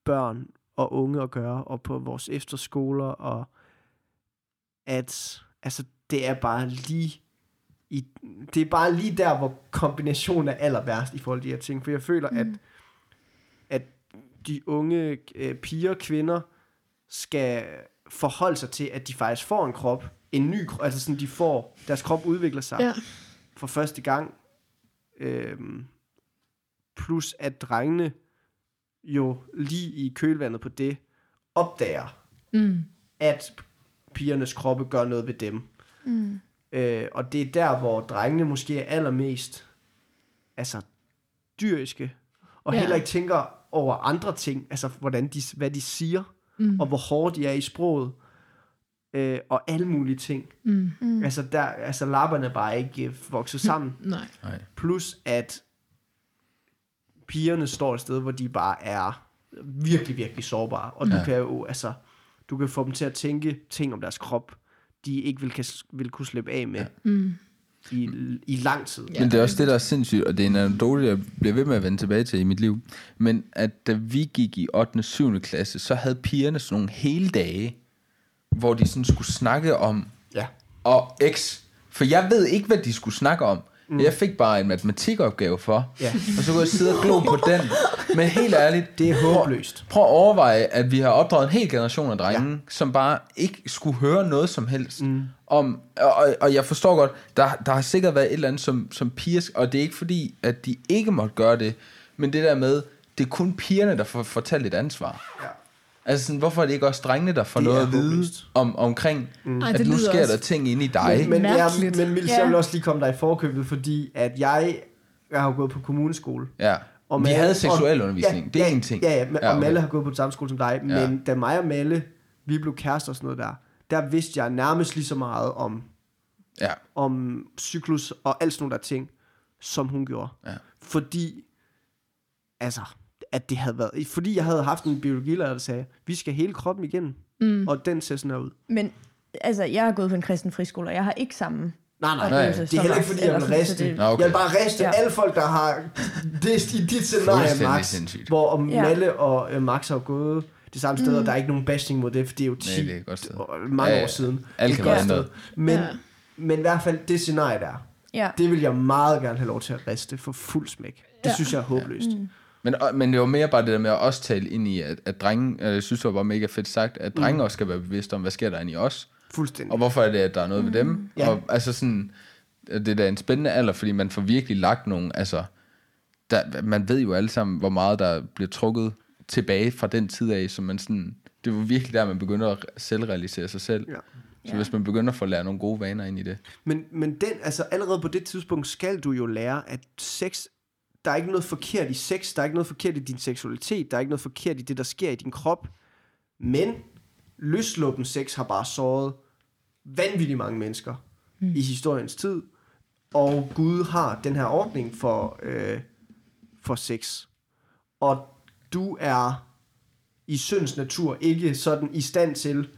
Speaker 2: børn og unge at gøre, og på vores efterskoler, og at, altså, det er bare lige, i, det er bare lige der, hvor kombinationen er aller værst i forhold til de her ting, for jeg føler, mm. at, at de unge øh, piger og kvinder skal forholde sig til, at de faktisk får en krop, en ny krop, altså sådan, de får, deres krop udvikler sig
Speaker 5: Ja.
Speaker 2: for første gang, øhm, plus at drengene jo lige i kølvandet på det, opdager,
Speaker 5: Mm.
Speaker 2: at pigernes kroppe gør noget ved dem.
Speaker 1: Mm.
Speaker 2: Øh, og det er der, hvor drengene måske er allermest altså, dyriske, og
Speaker 5: Ja.
Speaker 2: heller ikke tænker over andre ting, altså hvordan de, hvad de siger,
Speaker 5: Mm.
Speaker 2: og hvor hårde de er i sproget, øh, og alle mulige ting.
Speaker 5: Mm.
Speaker 2: Mm. Altså, der, altså lapperne er bare ikke øh, vokset sammen.
Speaker 5: Nej.
Speaker 3: Nej.
Speaker 2: Plus at pigerne står et sted, hvor de bare er virkelig, virkelig sårbare. Og du
Speaker 3: Ja.
Speaker 2: kan jo, altså, du kan få dem til at tænke ting om deres krop, de ikke vil, kan, vil kunne slippe af med
Speaker 5: Mm.
Speaker 2: i, i lang tid.
Speaker 5: Ja.
Speaker 3: Men det er også det, der er sindssygt, og det er en anekdote, jeg bliver ved med at vende tilbage til i mit liv. Men at da vi gik i 8. og 7. klasse, så havde pigerne sådan nogle hele dage, hvor de sådan skulle snakke om
Speaker 2: Ja.
Speaker 3: og X. For jeg ved ikke, hvad de skulle snakke om. Mm. Jeg fik bare en matematikopgave for,
Speaker 2: Ja.
Speaker 3: og så kunne jeg sidde og glo på den. Men helt ærligt,
Speaker 2: Det er håbløst.
Speaker 3: prøv at overveje, at vi har opdraget en hel generation af drenge, ja. som bare ikke skulle høre noget som helst. Mm. Om, og, og jeg forstår godt, der, der har sikkert været et eller andet som, som piger, og det er ikke fordi, at de ikke måtte gøre det, men det der med, det er kun pigerne, der får fortalt et ansvar.
Speaker 2: Ja.
Speaker 3: Altså sådan, hvorfor er det ikke også drengene, der får
Speaker 2: Det
Speaker 3: noget at vide om, omkring, mm.
Speaker 5: Ej,
Speaker 3: at
Speaker 5: det
Speaker 3: nu sker
Speaker 5: også-
Speaker 3: der ting inde i dig?
Speaker 2: Men, men, ja, men Mils,
Speaker 1: Ja.
Speaker 2: jeg vil også lige komme dig i forkøbet, fordi at jeg, jeg har gået på kommuneskole.
Speaker 3: Ja.
Speaker 2: Og
Speaker 3: vi
Speaker 2: Malle-
Speaker 3: havde
Speaker 2: og-
Speaker 3: seksualundervisning,
Speaker 2: ja,
Speaker 3: det er
Speaker 2: ja,
Speaker 3: en ting.
Speaker 2: Ja, ja, men,
Speaker 3: Ja,
Speaker 2: og
Speaker 3: okay.
Speaker 2: Malle har gået på samme skole som dig,
Speaker 3: Ja.
Speaker 2: men da mig og Malle, vi blev kærester og sådan noget der, der vidste jeg nærmest lige så meget om,
Speaker 3: Ja.
Speaker 2: om cyklus og alt sådan nogle der ting, som hun gjorde.
Speaker 3: Ja.
Speaker 2: Fordi, altså, at det havde været, fordi jeg havde haft en biologilærer, der sagde, vi skal hele kroppen igennem, mm. og den ser sådan her ud.
Speaker 1: Men altså, jeg har gået på en kristen friskole, og jeg har ikke samme
Speaker 2: Nej, nej,
Speaker 1: oplevelse
Speaker 2: det er heller ikke, fordi jeg vil riste.
Speaker 1: det-
Speaker 3: okay.
Speaker 2: Jeg vil bare riste
Speaker 1: Ja.
Speaker 2: alle folk, der har det i dit scenarie, Max,
Speaker 3: sindssygt.
Speaker 2: hvor om
Speaker 1: Ja.
Speaker 2: Malle og øh, Max har gået det samme sted, mm. og der er ikke nogen bashing mod det, for det er jo 10
Speaker 3: Nej, det er
Speaker 2: mange
Speaker 3: Ja, ja.
Speaker 2: år siden.
Speaker 3: Alt kan være
Speaker 2: sted.
Speaker 3: ændret.
Speaker 2: Men,
Speaker 5: Ja.
Speaker 2: men i hvert fald det scenarie der,
Speaker 1: Ja.
Speaker 2: det vil jeg meget gerne have lov til at riste for fuld smæk. Det
Speaker 5: Ja.
Speaker 2: synes jeg er håbløst.
Speaker 1: Mm.
Speaker 3: Men, men det var mere bare det der med at også tale ind i, at, at drenge, øh, jeg synes det var bare mega fedt sagt, at drenge også skal være bevidste om, hvad sker der inde i os,
Speaker 2: Fuldstændig.
Speaker 3: og hvorfor er det, at der er noget ved dem.
Speaker 2: Ja.
Speaker 3: Og altså sådan, det er da en spændende alder, fordi man får virkelig lagt nogle, altså, der, man ved jo alle sammen, hvor meget der bliver trukket tilbage fra den tid af, så man sådan, det var virkelig der, man begynder at selvrealisere sig selv.
Speaker 2: Ja.
Speaker 3: Så
Speaker 1: Ja.
Speaker 3: hvis man begynder at få lært nogle gode vaner ind i det.
Speaker 2: Men, men den, altså allerede på det tidspunkt skal du jo lære, at sex, der er ikke noget forkert i sex, der er ikke noget forkert i din seksualitet, der er ikke noget forkert i det, der sker i din krop. Men løsluppen sex har bare såret vanvittigt mange mennesker mm. i historiens tid. Og Gud har den her ordning for, øh, for sex. Og du er i synds natur ikke sådan i stand til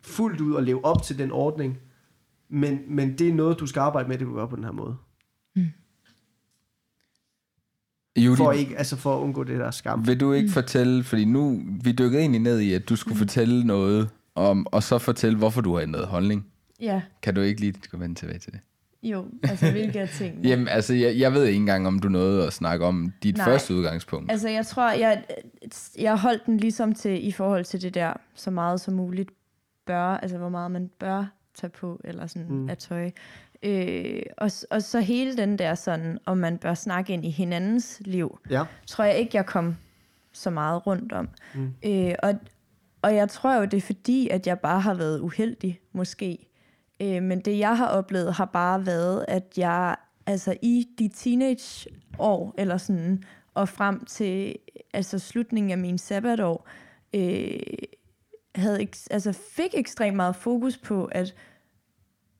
Speaker 2: fuldt ud at leve op til den ordning, men, men det er noget, du skal arbejde med, det du gør på den her måde.
Speaker 3: Judy,
Speaker 2: For, ikke, altså for at undgå det der skam.
Speaker 3: Vil du ikke fortælle, fordi nu, vi dykkede egentlig ned i, at du skulle fortælle noget, om, og så fortælle, hvorfor du har ændret holdning.
Speaker 1: Ja,
Speaker 3: Kan du ikke lige gå vende tilbage til det?
Speaker 1: jo, altså hvilke af tingene?
Speaker 3: Jamen, altså, jeg, jeg ved ikke engang, om du nåede at snakke om dit
Speaker 1: Nej.
Speaker 3: første udgangspunkt.
Speaker 1: Altså, jeg tror, jeg, jeg holdt den ligesom til, i forhold til det der, så meget som muligt bør, altså hvor meget man bør tage på, eller sådan mm. af tøj. Øh, og, og så hele den der sådan, om man bør snakke ind i hinandens liv,
Speaker 2: Ja.
Speaker 1: tror jeg ikke, jeg kom så meget rundt om. Mm. Øh, og, og jeg tror jo, det er fordi, at jeg bare har været uheldig, måske. Øh, men det, jeg har oplevet, har bare været, at jeg altså i de teenageår, eller sådan, og frem til altså slutningen af min sabbatår, øh, havde altså fik ekstremt meget fokus på, at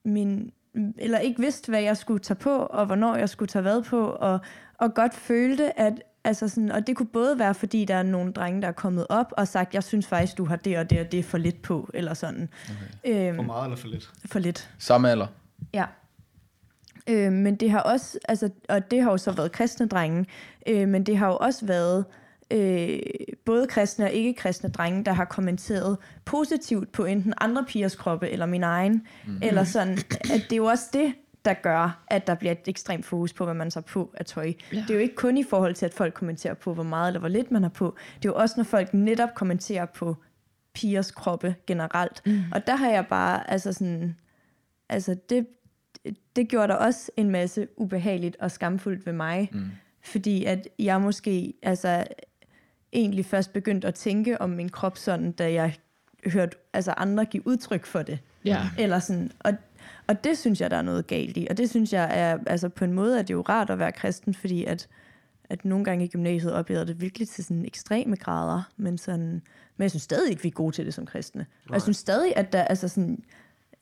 Speaker 1: min, eller ikke vidste, hvad jeg skulle tage på, og hvornår jeg skulle tage hvad på, og, og godt følte, at altså sådan, og det kunne både være, fordi der er nogle drenge, der er kommet op og sagt, jeg synes faktisk, du har det og det og det for lidt på, eller sådan. Okay. Øhm,
Speaker 6: For meget eller for lidt?
Speaker 1: for lidt.
Speaker 3: Samme alder.
Speaker 1: Ja. Øh, men det har også, altså, og det har jo så været kristne drenge, øh, men det har jo også været øh, både kristne og ikke-kristne drenge, der har kommenteret positivt på enten andre pigers kroppe eller min egen, mm. eller sådan, at det er jo også det, der gør, at der bliver et ekstremt fokus på, hvad man så på af tøj. Ja. Det er jo ikke kun i forhold til, at folk kommenterer på, hvor meget eller hvor lidt man har på. Det er jo også, når folk netop kommenterer på pigers kroppe generelt. Mm. Og der har jeg bare, altså sådan, altså det, det gjorde der også en masse ubehageligt og skamfuldt ved mig. Mm. Fordi at jeg måske altså, egentlig først begyndte at tænke om min krop sådan, da jeg hørte altså, andre give udtryk for det.
Speaker 5: Ja.
Speaker 1: Eller sådan, og, og det synes jeg, der er noget galt i. Og det synes jeg er, altså på en måde er det jo rart at være kristen, fordi at, at nogle gange i gymnasiet oplevede det virkelig til sådan ekstreme grader, men sådan, men jeg synes stadig ikke, vi er gode til det som kristne. Og jeg synes stadig, at der, altså sådan,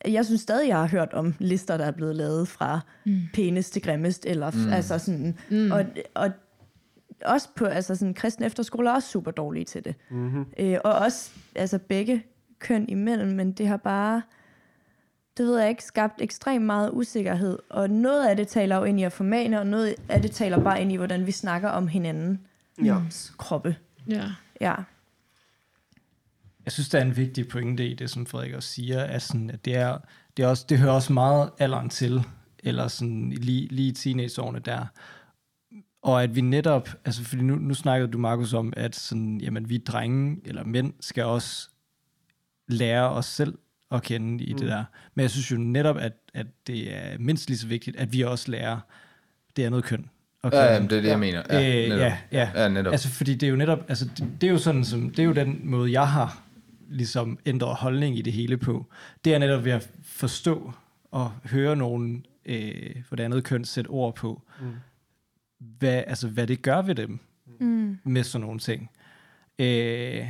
Speaker 1: jeg synes stadig, jeg har hørt om lister, der er blevet lavet fra mm. pænest til grimmest, eller mm. altså sådan, mm. og, og også på altså sådan, kristne efterskoler er også super dårlige til det. Mm-hmm. Øh, og også altså begge køn imellem, men det har bare, det ved jeg ikke, skabt ekstremt meget usikkerhed. Og noget af det taler jo ind i at formane, og noget af det taler bare ind i, hvordan vi snakker om hinandens
Speaker 2: Ja.
Speaker 1: kroppe.
Speaker 5: Ja.
Speaker 1: Ja.
Speaker 6: Jeg synes, der er en vigtig pointe i det, som Frederik også siger, at, sådan, at det, er, det, er også, det hører også meget alderen til, eller sådan lige, lige i teenageårene der. Og at vi netop, altså fordi nu, nu snakkede du, Markus, om, at sådan, jamen, vi drenge, eller mænd, skal også lære os selv at kende i mm. det der. Men jeg synes jo netop, at, at det er mindst lige så vigtigt, at vi også lærer det andet køn. at
Speaker 3: Ja, jamen, det er det, jeg mener. Ja,
Speaker 6: Øh,
Speaker 3: netop.
Speaker 6: ja, ja.
Speaker 3: Ja, netop.
Speaker 6: Altså, fordi det er jo netop, altså, det, det er jo sådan, som, det er jo den måde, jeg har ligesom ændret holdning i det hele på. Det er netop ved at forstå og høre nogen øh, for det andet køn sætte ord på, mm. Hvad, altså, hvad det gør ved dem
Speaker 1: Mm.
Speaker 6: med sådan nogle ting. Øh,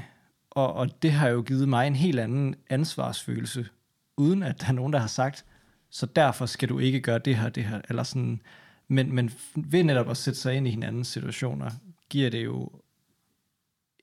Speaker 6: og, og det har jo givet mig en helt anden ansvarsfølelse, uden at der er nogen, der har sagt, så derfor skal du ikke gøre det her, det her, eller sådan. Men, men ved netop at sætte sig ind i hinandens situationer, giver det jo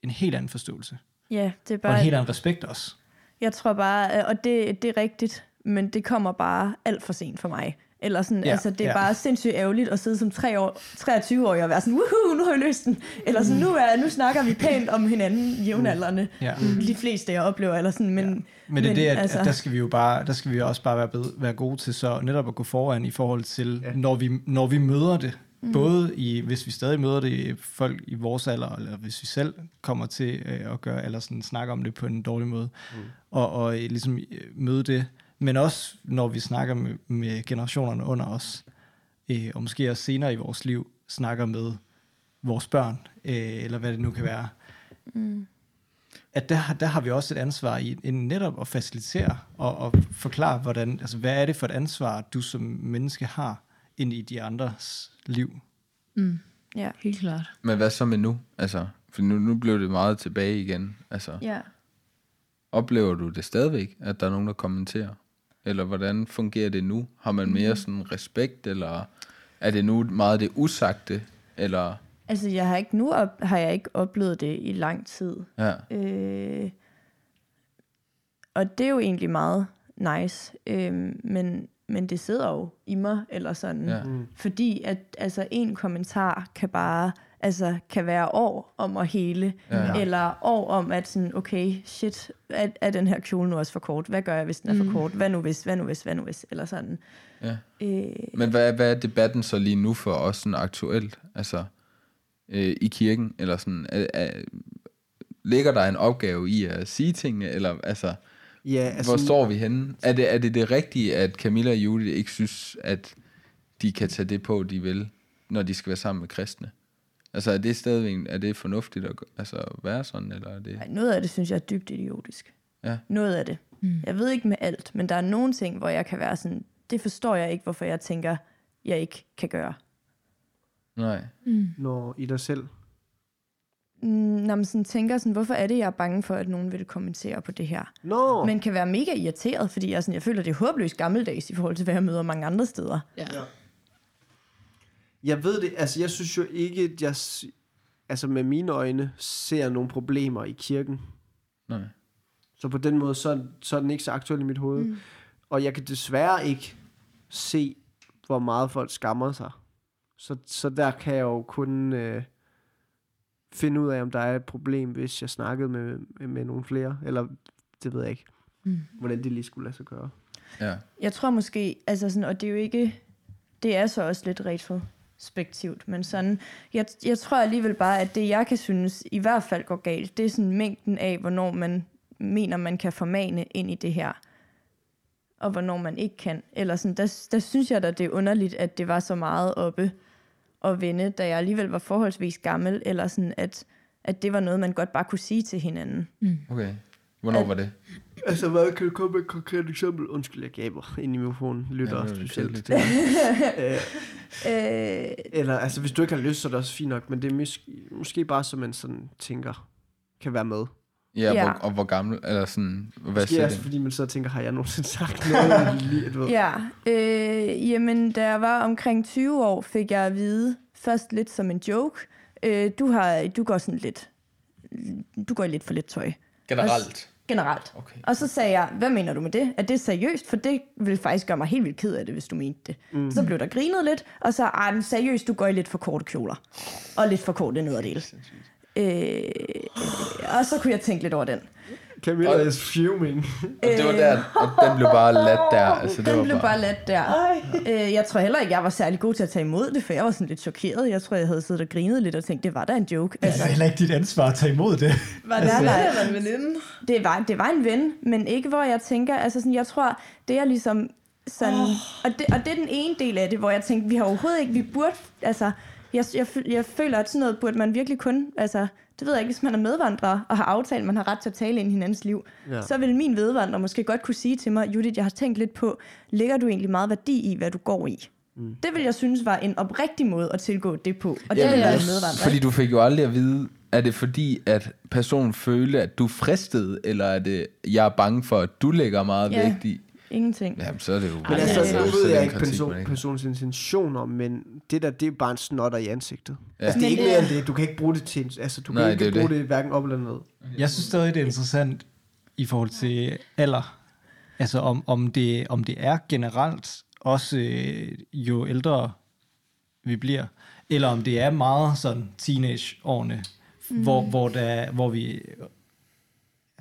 Speaker 6: en helt anden forståelse.
Speaker 1: Ja, det er
Speaker 6: Og
Speaker 1: bare...
Speaker 6: en helt anden respekt også.
Speaker 1: Jeg tror bare, og det, det er rigtigt, men det kommer bare alt for sent for mig. Eller sådan,
Speaker 6: Ja,
Speaker 1: altså, det er
Speaker 6: ja.
Speaker 1: bare sindssygt ærgerligt at sidde som 3 år, 23 år og være sådan, woohoo, nu har vi løst den. Eller sådan, nu, er, nu snakker vi pænt om hinanden, jævnaldrende.
Speaker 6: Ja.
Speaker 1: De fleste, jeg oplever, eller sådan, men...
Speaker 6: Ja. Men det er det, at,
Speaker 1: altså-
Speaker 6: at der skal vi jo bare, der skal vi også bare være, bedre, være gode til så netop at gå foran i forhold til,
Speaker 2: Ja.
Speaker 6: når, vi, når vi møder det. Mm. Både i, hvis vi stadig møder det i folk i vores alder, eller hvis vi selv kommer til øh, at gøre, eller sådan snakke om det på en dårlig måde, mm. og, og øh, ligesom øh, møde det. Men også når vi snakker med, med generationerne under os, øh, og måske også senere i vores liv, snakker med vores børn, øh, eller hvad det nu kan være. at der, der har vi også et ansvar i en netop at facilitere og, og forklare, hvordan, altså, hvad er det for et ansvar, du som menneske har ind i de andres liv.
Speaker 5: Mm.
Speaker 1: Ja.
Speaker 5: Helt klart.
Speaker 3: Men hvad så med nu? Altså, for nu, nu blev det meget tilbage igen. Altså,
Speaker 1: ja.
Speaker 3: oplever du det stadigvæk, at der er nogen, der kommenterer? Eller hvordan fungerer det nu? Har man mere sådan respekt, eller er det nu meget det usagte? Eller,
Speaker 1: Altså, jeg har ikke nu op, har jeg ikke oplevet det i lang tid.
Speaker 3: ja,
Speaker 1: Øh, og det er jo egentlig meget nice. Øh, men, men det sidder jo i mig, eller sådan.
Speaker 3: Ja.
Speaker 2: Mm.
Speaker 1: Fordi at altså, en kommentar kan bare altså, kan være år om at hele,
Speaker 3: Ja.
Speaker 1: ja. eller år om at sådan, okay, shit, er, er den her kjole nu også for kort? Hvad gør jeg, hvis den er for kort? Hvad nu hvis, hvad nu hvis, hvad nu hvis? Eller sådan.
Speaker 3: ja.
Speaker 1: Øh,
Speaker 3: Men hvad, hvad er debatten så lige nu for os sådan aktuelt? Altså, øh, i kirken, eller sådan, er, er, ligger der en opgave i at sige tingene, eller altså,
Speaker 2: Ja,
Speaker 3: altså, hvor står vi henne? Er det, er det det rigtige, at Camilla og Julie ikke synes, at de kan tage det på, de vil, når de skal være sammen med kristne? Altså, er det stadigvæk, er det fornuftigt at altså, være sådan, eller er det...
Speaker 1: ej, noget af det synes jeg er dybt idiotisk.
Speaker 3: Ja.
Speaker 1: Noget af det.
Speaker 5: Mm.
Speaker 1: Jeg ved ikke med alt, men der er nogle ting, hvor jeg kan være sådan, det forstår jeg ikke, hvorfor jeg tænker, jeg ikke kan gøre.
Speaker 3: Nej.
Speaker 5: Mm.
Speaker 2: Når i dig selv.
Speaker 1: Mm, når man sådan tænker sådan, hvorfor er det, jeg er bange for, at nogen vil kommentere på det her?
Speaker 2: Nå!
Speaker 1: Men kan være mega irriteret, fordi jeg, sådan, jeg føler, det er håbløst gammeldags i forhold til, hvad jeg møder mange andre steder.
Speaker 5: Ja.
Speaker 2: Ja. Jeg ved det, altså jeg synes jo ikke, at jeg altså med mine øjne ser nogle problemer i kirken.
Speaker 3: Nej.
Speaker 2: Så på den måde, så, er- så er den ikke så aktuel i mit hoved. Mm. Og jeg kan desværre ikke se, hvor meget folk skammer sig. Så, så der kan jeg jo kun øh, finde ud af, om der er et problem, hvis jeg snakkede med, med, med nogle flere. Eller det ved jeg ikke,
Speaker 5: Mm.
Speaker 2: hvordan det lige skulle lade sig gøre.
Speaker 3: Ja.
Speaker 1: Jeg tror måske, altså sådan, og det er jo ikke, det er så også lidt retrospektivt, men sådan, jeg, jeg tror alligevel bare, at det jeg kan synes i hvert fald går galt, det er sådan mængden af, hvornår man mener, man kan formane ind i det her, og hvornår man ikke kan. Eller sådan, der, der synes jeg da, det er underligt, at det var så meget oppe at vende, da jeg alligevel var forholdsvis gammel, eller sådan, at, at det var noget, man godt bare kunne sige til hinanden.
Speaker 3: Okay. Hvornår
Speaker 1: At-
Speaker 3: var det?
Speaker 2: Altså, hvad kan du komme med et konkret eksempel? Undskyld, jeg gaber ind i mikrofonen. Lytter
Speaker 3: Ja, det
Speaker 2: specielt.
Speaker 3: kedeligt.
Speaker 2: øh,
Speaker 1: Øh,
Speaker 2: eller, altså, hvis du ikke har lyst, så er det også fint nok, men det er måske, måske bare, så man sådan tænker, kan være med.
Speaker 3: Ja,
Speaker 1: Ja.
Speaker 3: Hvor, og hvor gammel, eller sådan, hvad
Speaker 2: Måske
Speaker 3: siger
Speaker 2: også,
Speaker 3: det?
Speaker 2: fordi man så tænker, har jeg nogensinde sagt noget? lige, du ved.
Speaker 1: Ja, øh, jamen da jeg var omkring 20 år, fik jeg at vide, først lidt som en joke, øh, du, har, du går sådan lidt, du går lidt for lidt tøj.
Speaker 3: Generelt.
Speaker 1: Generelt.
Speaker 3: Okay.
Speaker 1: Og så sagde jeg, hvad mener du med det? Er det seriøst? For det ville faktisk gøre mig helt vildt ked af det, hvis du mente det. Mm. Så blev der grinet lidt, og så, ej, men seriøst, du går i lidt for korte kjoler. Og lidt for korte nederdele. Øh, og så kunne jeg tænke lidt over den.
Speaker 2: Camilla is fuming.
Speaker 3: Og det var der, og den blev bare ladt der. Altså, det
Speaker 1: Den
Speaker 3: var
Speaker 1: blev bare ladt der. Øh, jeg tror heller ikke, jeg var særlig god til at tage imod det, for jeg var sådan lidt chokeret. Jeg tror, jeg havde siddet og grinet lidt og tænkt, det var da en joke.
Speaker 6: Det er heller ikke dit ansvar at tage imod det.
Speaker 5: Var det altså,
Speaker 1: nej.
Speaker 5: en veninde?
Speaker 1: Det var, det var en ven, men ikke hvor jeg tænker, altså sådan, jeg tror, det er ligesom sådan, oh. og, det, og det er den ene del af det, hvor jeg tænker, vi har overhovedet ikke, vi burde, altså, jeg, jeg, jeg føler, at sådan noget burde man virkelig kun, altså, det ved jeg ikke, hvis man er medvandrer og har aftalt, at man har ret til at tale ind i hinandens liv,
Speaker 2: Ja.
Speaker 1: så vil min medvandrer måske godt kunne sige til mig, Judith, jeg har tænkt lidt på, lægger du egentlig meget værdi i, hvad du går i? Mm. Det vil jeg synes var en oprigtig måde at tilgå det på, og det
Speaker 3: Ja,
Speaker 1: vil være
Speaker 3: er-
Speaker 1: medvandrer.
Speaker 3: Fordi du fik jo aldrig at vide, er det fordi, at personen følte, at du fristede, eller er det, jeg er bange for, at du lægger meget
Speaker 1: Ja.
Speaker 3: vægt i?
Speaker 1: Ingenting.
Speaker 3: Jamen, så er det jo...
Speaker 2: Men altså,
Speaker 1: det er
Speaker 2: nu ved jeg ikke person, personens intentioner, men det der, det er bare en snotter i ansigtet. Ja. Altså, det er ikke mere
Speaker 1: er-
Speaker 2: end det. Du kan ikke bruge det til altså, du kan
Speaker 3: Nej,
Speaker 2: ikke
Speaker 3: det
Speaker 2: bruge
Speaker 3: det.
Speaker 2: det hverken op eller ned.
Speaker 6: Jeg synes stadig, det er interessant i forhold til alder. Altså om, om, det, om det er generelt, også øh, jo ældre vi bliver, eller om det er meget sådan teenageårene, mm. hvor, hvor, der, hvor vi...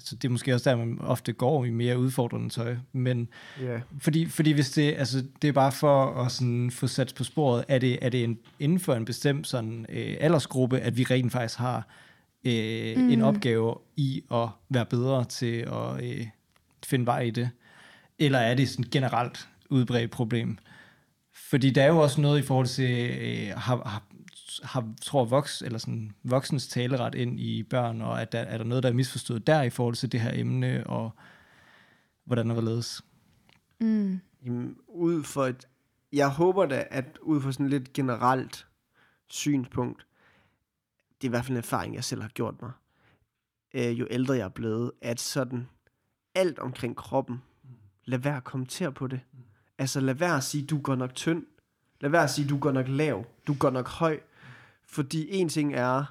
Speaker 6: Altså det er måske også der, man ofte går i mere udfordrende tøj, men
Speaker 2: Ja.
Speaker 6: fordi, fordi hvis det, altså, det er bare for at sådan få sat på sporet, er det, er det en, inden for en bestemt sådan, øh, aldersgruppe, at vi rent faktisk har øh, mm. en opgave i at være bedre til at øh, finde vej i det? Eller er det sådan generelt udbredt problem? Fordi der er jo også noget i forhold til, øh, har, har, har, tror voks, eller sådan, voksens taleret ind i børn, og at der, er der noget, der er misforstået der i forhold til det her emne, og hvordan det var ledes?
Speaker 1: Mm.
Speaker 2: Jamen, ud for et, jeg håber da, at ud fra sådan lidt generelt synspunkt, det er i hvert fald en erfaring, jeg selv har gjort mig, øh, jo ældre jeg er blevet, at sådan alt omkring kroppen, lad være at kommentere på det. Altså lad være at sige, du går nok tynd. Lad være at sige, du går nok lav. Du går nok høj. Fordi en ting er,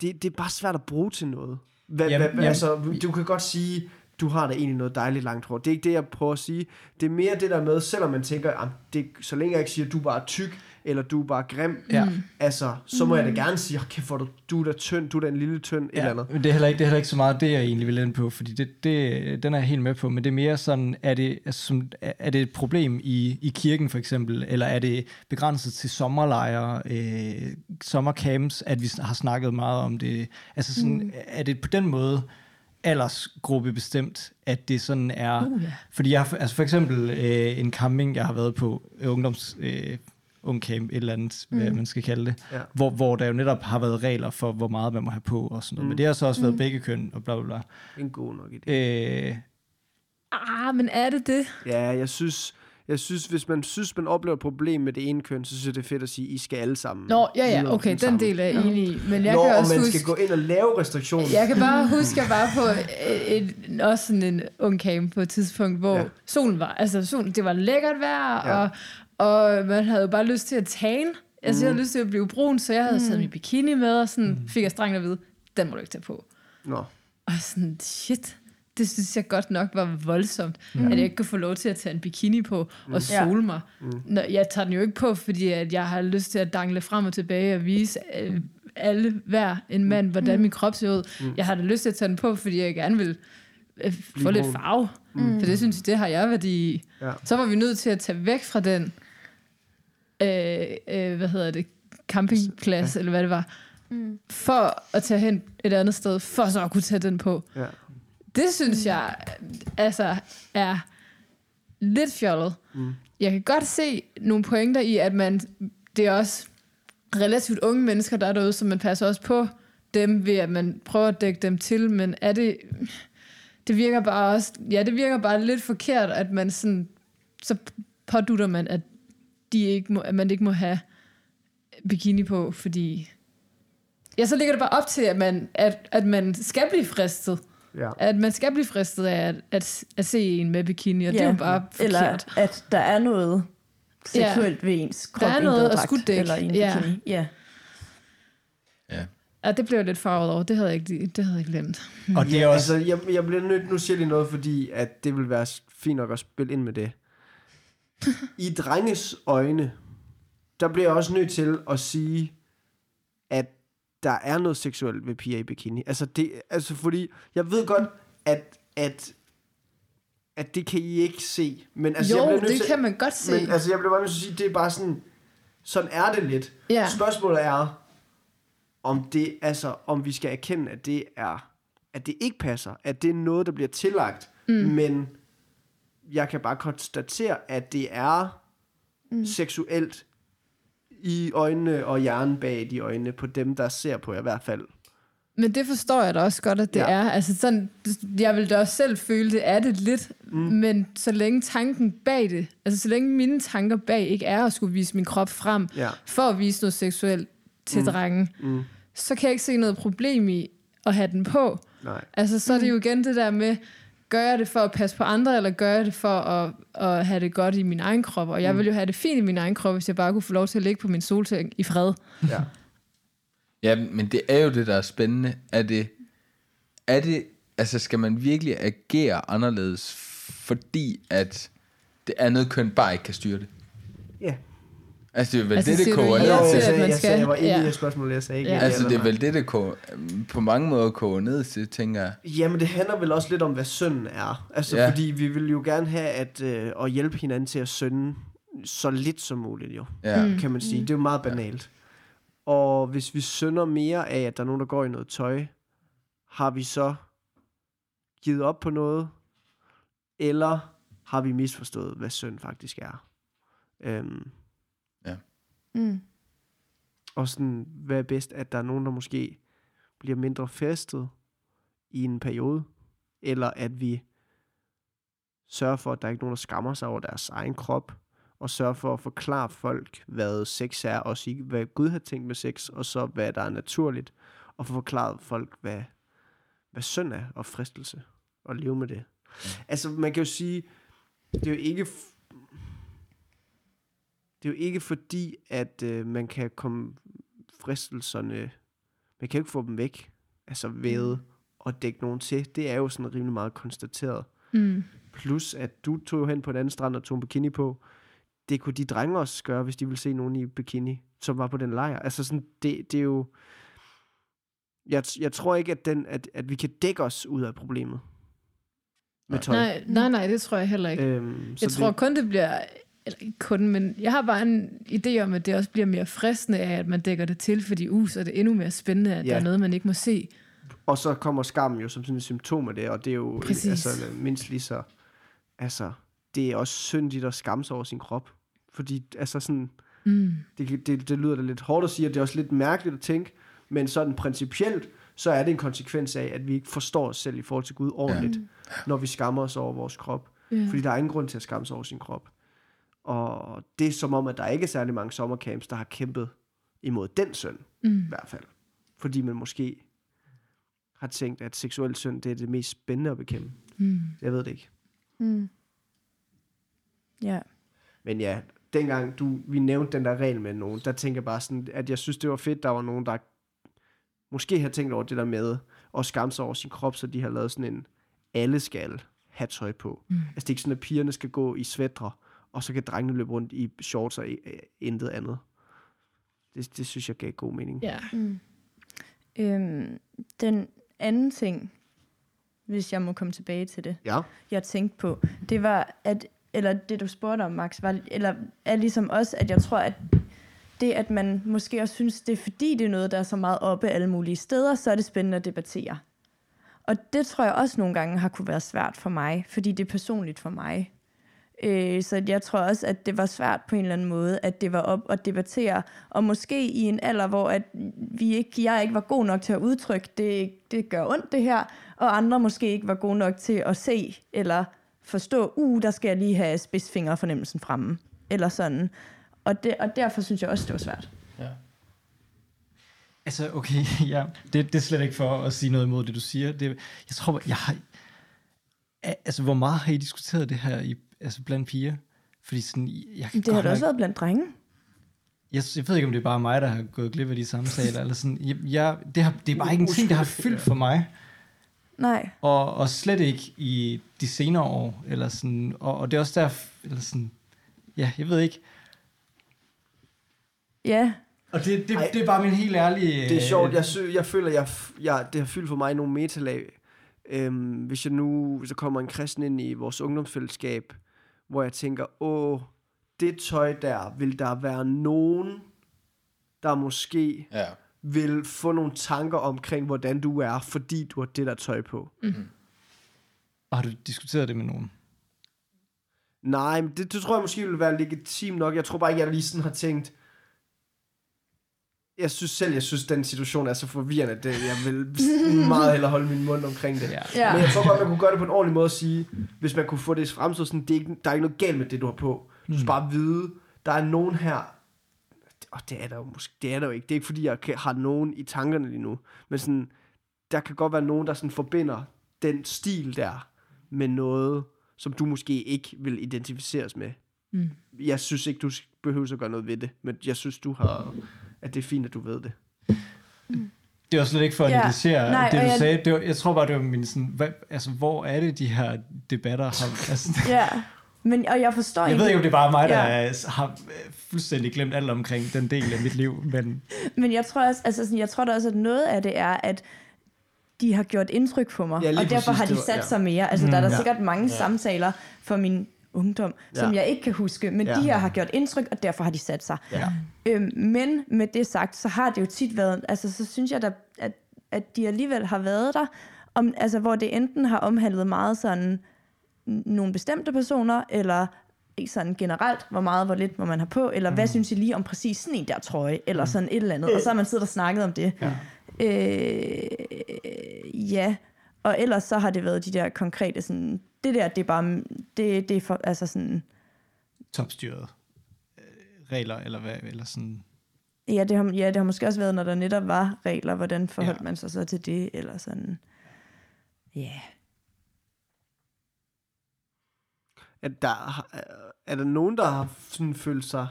Speaker 2: det, det er bare svært at bruge til noget. Hvad,
Speaker 6: Jamen,
Speaker 2: hvad,
Speaker 6: jamen-
Speaker 2: altså, du kan godt sige, du har da egentlig noget dejligt langt hår. Det er ikke det, jeg prøver at sige. Det er mere det der med, selvom man tænker, "Jamen, det, så længe jeg ikke siger, du er bare tyk, eller du er bare grim,
Speaker 6: Ja.
Speaker 2: altså, så må jeg da gerne sige, okay, hvor du, du er da tynd, du er da en lille tynd, et eller
Speaker 6: Ja,
Speaker 2: andet.
Speaker 6: men det er, heller ikke, det er heller ikke så meget det, jeg egentlig vil ind på, fordi det, det, den er jeg helt med på, men det er mere sådan, er det, altså, som, er det et problem i, i kirken for eksempel, eller er det begrænset til sommerlejre, øh, sommercamps, at vi har snakket meget om det? Altså sådan, mm. er det på den måde aldersgruppe bestemt, at det sådan er...
Speaker 5: Uh, ja.
Speaker 6: Fordi jeg, har- altså for eksempel øh, en camping, jeg har været på, øh, ungdoms... Øh, ungcamp, et eller andet, mm. hvad man skal kalde det,
Speaker 2: Ja.
Speaker 6: hvor, hvor der jo netop har været regler for, hvor meget man må have på og sådan noget. Mm. Men det har så også været begge køn og bla bla bla.
Speaker 2: En god nok idé.
Speaker 6: Øh,
Speaker 5: Ah, men er det det?
Speaker 2: Ja, jeg synes, jeg synes, hvis man synes, man oplever et problem med det ene køn, så synes jeg, det er fedt at sige, I skal alle sammen.
Speaker 5: Nå, ja, ja,
Speaker 2: videre
Speaker 5: okay, den
Speaker 2: sammen.
Speaker 5: del er jeg enig i. Men jeg
Speaker 2: Nå,
Speaker 5: kan
Speaker 2: og
Speaker 5: også
Speaker 2: man
Speaker 5: huske...
Speaker 2: skal gå ind og lave restriktioner.
Speaker 5: Jeg kan bare huske, at jeg var på et, et, også sådan en ung camp på et tidspunkt, hvor
Speaker 2: Ja.
Speaker 5: solen var, altså solen, det var lækkert vejr,
Speaker 2: ja.
Speaker 5: og, og man havde jo bare lyst til at tan. Altså, jeg havde lyst til at blive brun, så jeg havde mm. taget min bikini med, og sådan mm. fik jeg strengt at vide, den må du ikke tage på.
Speaker 2: Nå.
Speaker 5: Og sådan, shit, det synes jeg godt nok var voldsomt, mm. at jeg ikke kunne få lov til at tage en bikini på og sole mig. Mm. Nå, jeg tager den jo ikke på, fordi at jeg har lyst til at dangle frem og tilbage og vise øh, alle, hver en mand, hvordan min krop ser ud. Mm. Jeg har da lyst til at tage den på, fordi jeg gerne vil øh, få lidt farve. Mm. For det synes jeg, det har jeg værdi i.
Speaker 2: Ja.
Speaker 5: Så var vi nødt til at tage væk fra den, øh, øh, hvad hedder det, campingplads, eller hvad det var, mm. for at tage hen et andet sted, for så at kunne tage den på.
Speaker 2: Ja.
Speaker 5: Det synes jeg altså er lidt fjollet. Mm. Jeg kan godt se nogle pointer i, at man det er også relativt unge mennesker, der er derude, så man passer også på dem ved, at man prøver at dække dem til, men er det... Det virker bare også... Ja, det virker bare lidt forkert, at man sådan... Så pådutter man, at, de ikke må, at man ikke må have bikini på, fordi... Ja, så ligger det bare op til, at man, at, at man skal blive fristet.
Speaker 2: Ja.
Speaker 5: At man skal blive fristet af at, at, at se en med bikini, og ja. det er jo bare forkert.
Speaker 1: Eller at der er noget seksuelt ja. ved ens krop
Speaker 5: Der er noget at
Speaker 1: badedragt
Speaker 5: skuddække.
Speaker 1: Eller en
Speaker 5: Ja.
Speaker 1: bikini. Ja.
Speaker 3: Ja.
Speaker 5: Ja, det blev jeg lidt farvet over. Det havde jeg ikke, det havde jeg ikke glemt.
Speaker 6: Og det er også...
Speaker 2: Altså, jeg, jeg bliver nødt, nu siger lige noget, fordi at det vil være fint nok at spille ind med det. I drenges øjne, der bliver jeg også nødt til at sige, at der er noget seksuelt ved piger i bikini. Altså, det, altså fordi, jeg ved godt, at, at, at det kan I ikke se. Men altså, jeg
Speaker 5: jo,
Speaker 2: bliver nødt
Speaker 5: det
Speaker 2: til,
Speaker 5: kan man godt se.
Speaker 2: Men altså, jeg bliver bare nødt til at sige, det er bare sådan, sådan er det lidt.
Speaker 5: Ja.
Speaker 2: Spørgsmålet er, om det, altså, om vi skal erkende, at det er, at det ikke passer, at det er noget, der bliver tillagt, mm. men jeg kan bare konstatere, at det er mm. seksuelt i øjnene og hjernen bag de øjne på dem, der ser på jer i hvert fald.
Speaker 5: Men det forstår jeg da også godt, at det
Speaker 2: Ja.
Speaker 5: er. Altså sådan, jeg vil da også selv føle, det er det lidt. Mm. Men så længe tanken bag det, altså så længe mine tanker bag ikke er at skulle vise min krop frem,
Speaker 2: Ja.
Speaker 5: for at vise noget seksuelt til mm. drengen,
Speaker 2: Mm.
Speaker 5: så kan jeg ikke se noget problem i at have den på.
Speaker 2: Nej.
Speaker 5: Altså så er det jo igen det der med, gør jeg det for at passe på andre, eller gør jeg det for at, at have det godt i min egen krop? Og jeg vil jo have det fint i min egen krop, hvis jeg bare kunne få lov til at ligge på min solseng i fred.
Speaker 2: Ja.
Speaker 3: Ja, men det er jo det, der er spændende. Er det, er det, altså skal man virkelig agere anderledes, fordi at det andet køn bare ikke kan styre det?
Speaker 2: Ja.
Speaker 3: Altså det er vel
Speaker 5: Altså,
Speaker 3: det, det koger
Speaker 5: ja
Speaker 3: ned
Speaker 5: til, at
Speaker 2: sagde, jeg,
Speaker 5: skal-
Speaker 2: sagde, jeg var inde
Speaker 5: ja.
Speaker 2: i det spørgsmål, jeg sagde ikke.
Speaker 5: Ja.
Speaker 2: ja.
Speaker 3: Altså det er vel det, det koger, på mange måder koger ned til, tænker jeg.
Speaker 2: Jamen, det handler vel også lidt om, hvad synden er. Altså,
Speaker 3: Ja.
Speaker 2: ja. fordi vi vil jo gerne have at, øh, at hjælpe hinanden til at synde så lidt som muligt, jo.
Speaker 3: Ja.
Speaker 2: Mm. Kan man sige. Det er jo meget banalt. Og hvis vi synder mere af, at der er nogen, der går i noget tøj, har vi så givet op på noget? Eller har vi misforstået, hvad synd faktisk er? Øhm,
Speaker 1: Mm.
Speaker 2: og sådan, hvad er bedst, at der er nogen, der måske bliver mindre festet i en periode, eller at vi sørger for, at der er ikke nogen, der skammer sig over deres egen krop, og sørger for at forklare folk, hvad sex er, og sige, hvad Gud har tænkt med sex, og så hvad der er naturligt, og få forklaret folk, hvad, hvad synd er, og fristelse, og leve med det. Altså, man kan jo sige, det er jo ikke det er jo ikke fordi, at øh, man kan komme fristelserne, man kan jo ikke få dem væk, altså ved at dække nogen til. Det er jo sådan rimelig meget konstateret.
Speaker 5: Mm.
Speaker 2: Plus, at du tog hen på en anden strand og tog en bikini på. Det kunne de drenge også gøre, hvis de ville se nogen i bikini, som var på den lejr. Altså sådan, det, det er jo... Jeg, jeg tror ikke, at, den, at, at vi kan dække os ud af problemet. Med tøj.
Speaker 5: Nej, nej, nej, det tror jeg heller ikke.
Speaker 2: Øhm,
Speaker 5: Jeg tror kun, det bliver... Eller ikke kun, men jeg har bare en idé om, at det også bliver mere fristende af, at man dækker det til, fordi uh, så er det endnu mere spændende, at
Speaker 2: Ja.
Speaker 5: der er noget, man ikke må se.
Speaker 2: Og så kommer skammen jo som sådan et symptom af det, og det er jo
Speaker 5: Præcis.
Speaker 2: altså, mindst lige så... Altså, det er også syndigt at skamme sig over sin krop. Fordi, altså sådan...
Speaker 5: Mm.
Speaker 2: Det, det, det lyder da lidt hårdt at sige, og det er også lidt mærkeligt at tænke, men sådan principielt, så er det en konsekvens af, at vi ikke forstår os selv i forhold til Gud ordentligt, ja. når vi skammer os over vores krop.
Speaker 5: Ja.
Speaker 2: Fordi der er ingen grund til at skamme sig over sin krop. Og det er som om, at der ikke er særlig mange sommercamps, der har kæmpet imod den synd,
Speaker 5: Mm.
Speaker 2: i hvert fald. Fordi man måske har tænkt, at seksuel synd, det er det mest spændende at bekæmpe.
Speaker 5: Mm.
Speaker 2: Jeg ved det ikke.
Speaker 1: Mm. Ja.
Speaker 2: Men ja, dengang du, vi nævnte den der regel med nogen, der tænker jeg bare sådan, at jeg synes, det var fedt, der var nogen, der måske har tænkt over det der med at skamme sig over sin krop, så de har lavet sådan en, alle skal have tøj på. Mm. Altså det er ikke sådan, at pigerne skal gå i svætre, og så kan drengene løbe rundt i shorts og øh, intet andet. Det, det synes jeg gav god mening.
Speaker 5: Ja.
Speaker 1: Mm. Øhm, den anden ting, hvis jeg må komme tilbage til det,
Speaker 2: Ja.
Speaker 1: jeg tænkte på, det var, at, eller det du spurgte om, Max, var, eller er ligesom også, at jeg tror, at det, at man måske også synes, det er fordi, det er noget, der er så meget oppe alle mulige steder, så er det spændende at debattere. Og det tror jeg også nogle gange har kunne være svært for mig, fordi det er personligt for mig. Øh, så jeg tror også, at det var svært på en eller anden måde, at det var op at debattere, og måske i en alder, hvor at vi ikke, jeg ikke var god nok til at udtrykke, det, det gør ondt det her, og andre måske ikke var gode nok til at se eller forstå, uh, der skal jeg lige have spidsfingerfornemmelsen fremme, eller sådan. Og, det, og derfor synes jeg også, det var svært. Ja.
Speaker 6: Altså, okay, ja. Det, det er slet ikke for at sige noget imod det, du siger. Det, jeg tror, jeg har... Altså, hvor meget har I diskuteret det her i, altså, blandt piger? Fordi sådan, jeg kan
Speaker 1: Det har da også
Speaker 6: nok-
Speaker 1: været blandt drenge.
Speaker 6: jeg, jeg ved ikke, om det er bare mig, der har gået glip af de samtaler, eller sådan. Jeg, jeg, det, har, det er bare ikke en ting, der har fyldt for mig.
Speaker 1: Nej.
Speaker 6: Og, og slet ikke i de senere år, eller sådan, og, og det er også der, eller sådan, ja, jeg ved ikke.
Speaker 1: Ja,
Speaker 6: Og det, det,
Speaker 2: Ej.
Speaker 6: det er bare min helt ærlige...
Speaker 2: Det er sjovt.
Speaker 6: øh,
Speaker 2: Jeg, sø, jeg føler, jeg, jeg, det har fyldt for mig nogle metalag. Øhm, hvis jeg nu, hvis der kommer en kristen ind i vores ungdomsfællesskab, hvor jeg tænker, åh, det tøj der, vil der være nogen, der måske
Speaker 3: Ja.
Speaker 2: vil få nogle tanker omkring, hvordan du er, fordi du har det der tøj på.
Speaker 6: Har du diskuteret det med nogen?
Speaker 2: Nej, men det, det tror jeg måske vil være legitim nok. Jeg tror bare ikke, jeg lige sådan har tænkt, jeg synes selv, jeg synes, den situation er så forvirrende, at det, jeg vil meget hellere holde min mund omkring det.
Speaker 6: Ja.
Speaker 1: ja.
Speaker 2: Men jeg tror godt, man kunne gøre det på en ordentlig måde at sige, hvis man kunne få det fremstået sådan, det er ikke, der er ikke noget galt med det, du har på. Du skal bare vide, der er nogen her, og det er der jo måske, det er der jo ikke. Det er ikke fordi, jeg har nogen i tankerne lige nu, men sådan, der kan godt være nogen, der sådan forbinder den stil der med noget, som du måske ikke vil identificeres med.
Speaker 5: Mm.
Speaker 2: Jeg synes ikke, du behøver at gøre noget ved det, men jeg synes, du har, at det er fint, at du ved det.
Speaker 6: Det var slet ikke for at
Speaker 1: Ja.
Speaker 6: negligere
Speaker 1: Nej,
Speaker 6: det, du
Speaker 1: jeg-
Speaker 6: sagde. Det var, jeg tror bare, det var min sådan, hvad, altså, hvor er det, de her debatter har... Altså,
Speaker 1: ja. Men, og jeg forstår
Speaker 6: jeg ved ikke, om det er bare mig, der
Speaker 1: Ja.
Speaker 6: ja. har øh, fuldstændig glemt alt omkring den del af mit liv, men
Speaker 1: Men jeg tror også, altså sådan, jeg tror da også, at noget af det er, at de har gjort indtryk på mig,
Speaker 2: Ja,
Speaker 1: og derfor
Speaker 2: præcis,
Speaker 1: har de
Speaker 2: det var-
Speaker 1: sat
Speaker 2: ja.
Speaker 1: sig mere. Altså, der er der
Speaker 2: Ja.
Speaker 1: sikkert mange samtaler for min ungdom, som
Speaker 2: Ja.
Speaker 1: jeg ikke kan huske, men
Speaker 2: Ja.
Speaker 1: de her har gjort indtryk, og derfor har de sat sig.
Speaker 2: Ja.
Speaker 1: Øhm, men med det sagt, så har det jo tit været, altså så synes jeg da, at, at de alligevel har været der, om, altså, hvor det enten har omhandlet meget sådan nogle bestemte personer, eller ikke sådan generelt, hvor meget, hvor lidt må man have på, eller mm. hvad synes I lige om præcis sådan en der trøje, eller sådan et eller andet, og så har man siddet og snakket om det.
Speaker 6: Ja.
Speaker 1: Øh, ja, og ellers så har det været de der konkrete sådan, det der, det er bare, det, det er for, altså sådan,
Speaker 6: topstyret øh, regler, eller hvad, eller sådan...
Speaker 1: Ja det, har, ja, det har måske også været, når der netop var regler, hvordan forholdt
Speaker 6: Ja.
Speaker 1: man sig så til det, eller sådan. Ja. Yeah.
Speaker 2: at der, er der nogen, der har sådan følt sig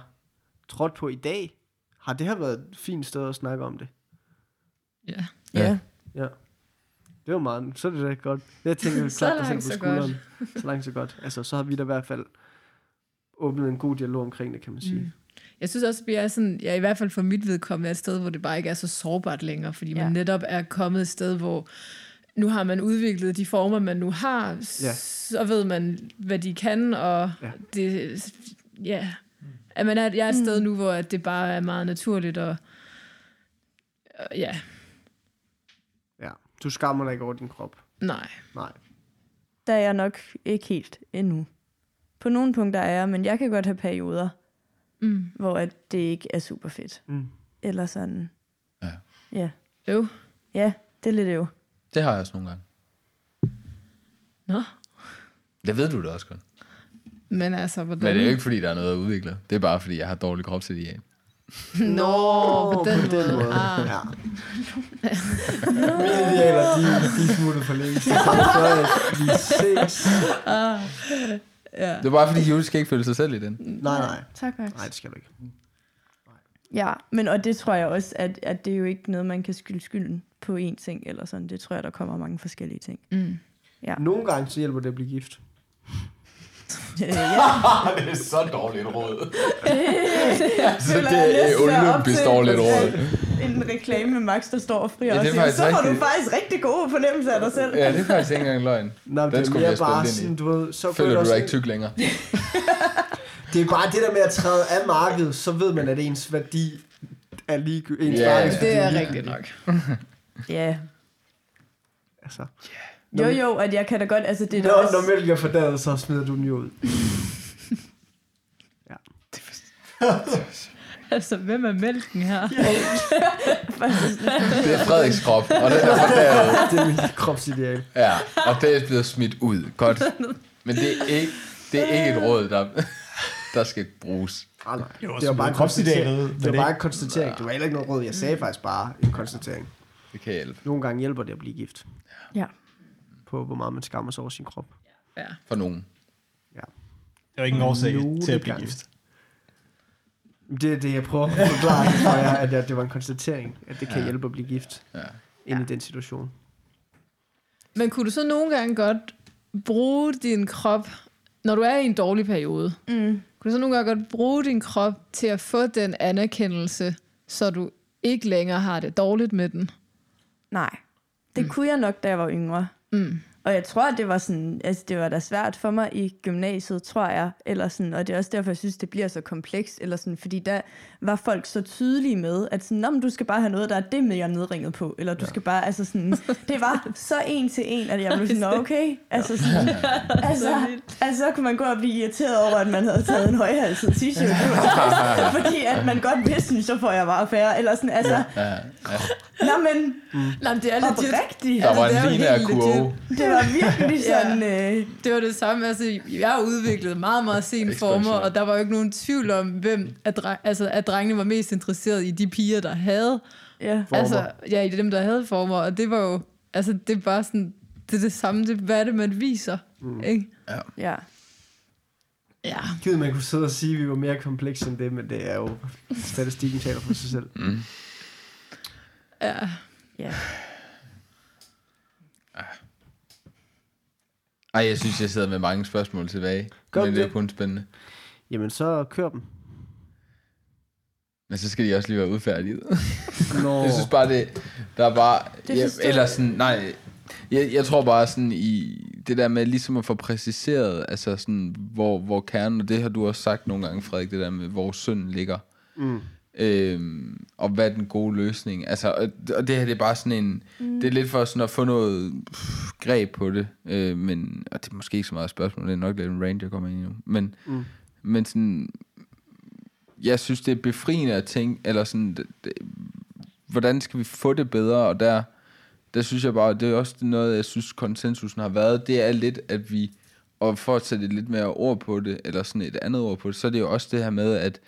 Speaker 2: trådt på i dag? Har det her været et fint sted at snakke om det?
Speaker 5: Ja.
Speaker 3: Ja.
Speaker 1: Ja.
Speaker 2: Det var meget, så er det da godt. Jeg tænker, vi
Speaker 5: Så
Speaker 2: klapper selv på skulderen. Så langt, så godt. Altså, så har vi da i hvert fald åbnet en god dialog omkring det, kan man sige.
Speaker 5: Mm. Jeg synes også, at vi er sådan, ja, i hvert fald for mit vedkommende, et sted, hvor det bare ikke er så sårbart længere, fordi ja. Man netop er kommet et sted, hvor nu har man udviklet de former, man nu har,
Speaker 2: Ja.
Speaker 5: så ved man, hvad de kan, og
Speaker 2: Ja.
Speaker 5: det, ja, at man er, jeg er et sted nu, hvor det bare er meget naturligt, og, og Ja.
Speaker 2: Du skammer dig ikke over din krop.
Speaker 5: nej.
Speaker 2: Nej.
Speaker 1: Der er jeg nok ikke helt endnu. På nogle punkter er jeg, men jeg kan godt have perioder,
Speaker 5: Mm.
Speaker 1: hvor at det ikke er super fedt.
Speaker 2: Mm.
Speaker 1: Eller sådan.
Speaker 3: Ja.
Speaker 1: Ja.
Speaker 5: Jo.
Speaker 1: Ja, det er lidt jo.
Speaker 3: Det har jeg også nogle gange.
Speaker 5: Nå.
Speaker 3: Det ved du da også godt.
Speaker 5: Men altså, hvordan...
Speaker 3: Men det er jo ikke, fordi der er noget at udvikle. Det er bare, fordi jeg har dårlig kropsideal.
Speaker 5: Nå, på den,
Speaker 2: på den måde.
Speaker 5: Ah.
Speaker 2: Ja. Mine idealer, de, de er smuttet for kommer før, at vi ses.
Speaker 5: Ja.
Speaker 3: Det er bare, fordi Julie skal ikke føle sig selv i den.
Speaker 2: Nej, nej.
Speaker 1: Tak, Max.
Speaker 2: Nej, det skal du ikke.
Speaker 1: Ja, men og det tror jeg også, at, at det er jo ikke noget, man kan skylde skylden på én ting, eller sådan. Det tror jeg, der kommer mange forskellige ting.
Speaker 5: Mm.
Speaker 2: Nogle gange så hjælper det at blive gift.
Speaker 1: Ja,
Speaker 3: det er så dårligt råd.
Speaker 1: altså,
Speaker 3: det er olympisk dårligt råd.
Speaker 1: En reklame med Max, der står og frier
Speaker 3: Ja,
Speaker 1: ja,
Speaker 3: det er
Speaker 1: og siger,
Speaker 3: faktisk
Speaker 1: så har du faktisk rigtig gode fornemmelser af dig selv.
Speaker 3: Ja, det er faktisk ikke engang løgn.
Speaker 2: Nej, men
Speaker 3: Den
Speaker 2: det er
Speaker 3: skulle
Speaker 2: mere bare sådan, du ved, så
Speaker 3: Føler
Speaker 2: det
Speaker 3: du dig ikke tyk længere?
Speaker 2: Det er bare det der med at træde af markedet, så ved man, at ens værdi er lige ens
Speaker 3: Ja,
Speaker 2: markedsværdi
Speaker 5: Det er rigtigt nok.
Speaker 1: Ja.
Speaker 2: Altså,
Speaker 1: Jo, jo, at jeg kan da godt, altså det er da
Speaker 2: når,
Speaker 1: også...
Speaker 2: når mælk er fordadet, så smider du den jo ud.
Speaker 5: Altså, hvem er mælken her?
Speaker 3: Det er Frederiks krop, og den er fordavet.
Speaker 2: Det er mit kropsideal.
Speaker 3: Ja, og det er blevet smidt ud. Godt. Men det er ikke, det er ikke et råd, der, der skal bruges.
Speaker 2: Ah, nej. Det var bare en konstatering. Det var bare en konstatering. Det var heller ikke noget råd. Jeg sagde faktisk bare en konstatering.
Speaker 3: Det kan hjælpe.
Speaker 2: Nogle gange hjælper det at blive gift.
Speaker 1: Ja.
Speaker 2: På hvor meget man skammer sig over sin krop.
Speaker 5: Ja.
Speaker 3: For nogen.
Speaker 6: Det er jo ikke en årsag
Speaker 2: Nogle
Speaker 6: til at blive
Speaker 2: gange.
Speaker 6: gift.
Speaker 2: Det er det, jeg prøver at forklare for jer, at jeg, det var en konstatering, at det kan
Speaker 3: Ja.
Speaker 2: ja. hjælpe at blive gift
Speaker 3: Ja.
Speaker 2: ind
Speaker 5: Ja.
Speaker 2: i den situation.
Speaker 5: Men kunne du så nogle gange godt bruge din krop, når du er i en dårlig periode,
Speaker 1: Mm.
Speaker 5: kunne du så nogle gange godt bruge din krop til at få den anerkendelse, så du ikke længere har det dårligt med den?
Speaker 1: Nej, det mm. kunne jeg nok, da jeg var yngre.
Speaker 5: Mm.
Speaker 1: Og jeg tror, at det var sådan, altså det var da svært for mig i gymnasiet, tror jeg, eller sådan, og det er også derfor, jeg synes, det bliver så komplekst, eller sådan, fordi der var folk så tydelige med, at sådan, "Nå, men du skal bare have noget, der er det med, jeg er nedringet på, eller du ja. skal bare, altså sådan, det var så en til en, at jeg blev sådan, "Nå, okay, altså sådan, altså, altså, så kunne man gå og blive irriteret over, at man havde taget en højhalset t-shirt på, fordi at man godt vidste, så får jeg bare færre, eller sådan, altså,
Speaker 3: Ja, ja.
Speaker 1: Nå, men
Speaker 5: Nej, men det er legit.
Speaker 1: oprigtigt,
Speaker 3: Der var
Speaker 5: det er
Speaker 3: en lignende kurve.
Speaker 1: det var virkelig
Speaker 5: Ja.
Speaker 1: sådan, øh,
Speaker 5: Det var det samme. Altså, jeg har udviklet meget, meget sene former, og der var jo ikke nogen tvivl om, hvem at, altså, at drengene var mest interesseret i de piger, der havde.
Speaker 1: ja.
Speaker 2: Former.
Speaker 5: Altså, ja, i dem, der havde former. Og det var jo, altså, det er bare sådan, det er det samme, det, hvad er det, man viser, mm. ikke?
Speaker 1: Ja.
Speaker 5: Ja.
Speaker 2: Gud, man kunne sidde og sige, at vi var mere komplekse end det, men det er jo, statistikken taler for sig selv.
Speaker 3: Mm.
Speaker 5: Ja.
Speaker 1: Ja.
Speaker 3: Ej, jeg synes, jeg sidder med mange spørgsmål tilbage.
Speaker 2: Gør
Speaker 3: men det er
Speaker 2: det?
Speaker 3: kun spændende.
Speaker 2: Jamen, så kør dem.
Speaker 3: Men så skal de også lige være udfærdiget.
Speaker 2: Nå,
Speaker 3: Jeg synes bare, det, der er bare...
Speaker 1: Det
Speaker 3: ja,
Speaker 1: forstår
Speaker 3: eller
Speaker 1: jeg.
Speaker 3: sådan, nej, jeg, jeg tror bare sådan i det der med ligesom at få præciseret, altså sådan, hvor, hvor kernen, og det har du også sagt nogle gange, Frederik, det der med, hvor synden ligger.
Speaker 2: Mm.
Speaker 3: Øhm, og hvad er den gode løsning? Altså, og, og det her, det er bare sådan en, mm. det er lidt for sådan at få noget pff, greb på det, øh, men, og det er måske ikke så meget et spørgsmål, det er nok lidt en range, jeg kommer ind i nu, men,
Speaker 2: Mm.
Speaker 3: men sådan, jeg synes, det er befriende at tænke, eller sådan, det, det, hvordan skal vi få det bedre, og der, der synes jeg bare, det er også noget, jeg synes, konsensusen har været, det er lidt, at vi, og for at sætte lidt mere ord på det, eller sådan et andet ord på det, så er det jo også det her med, at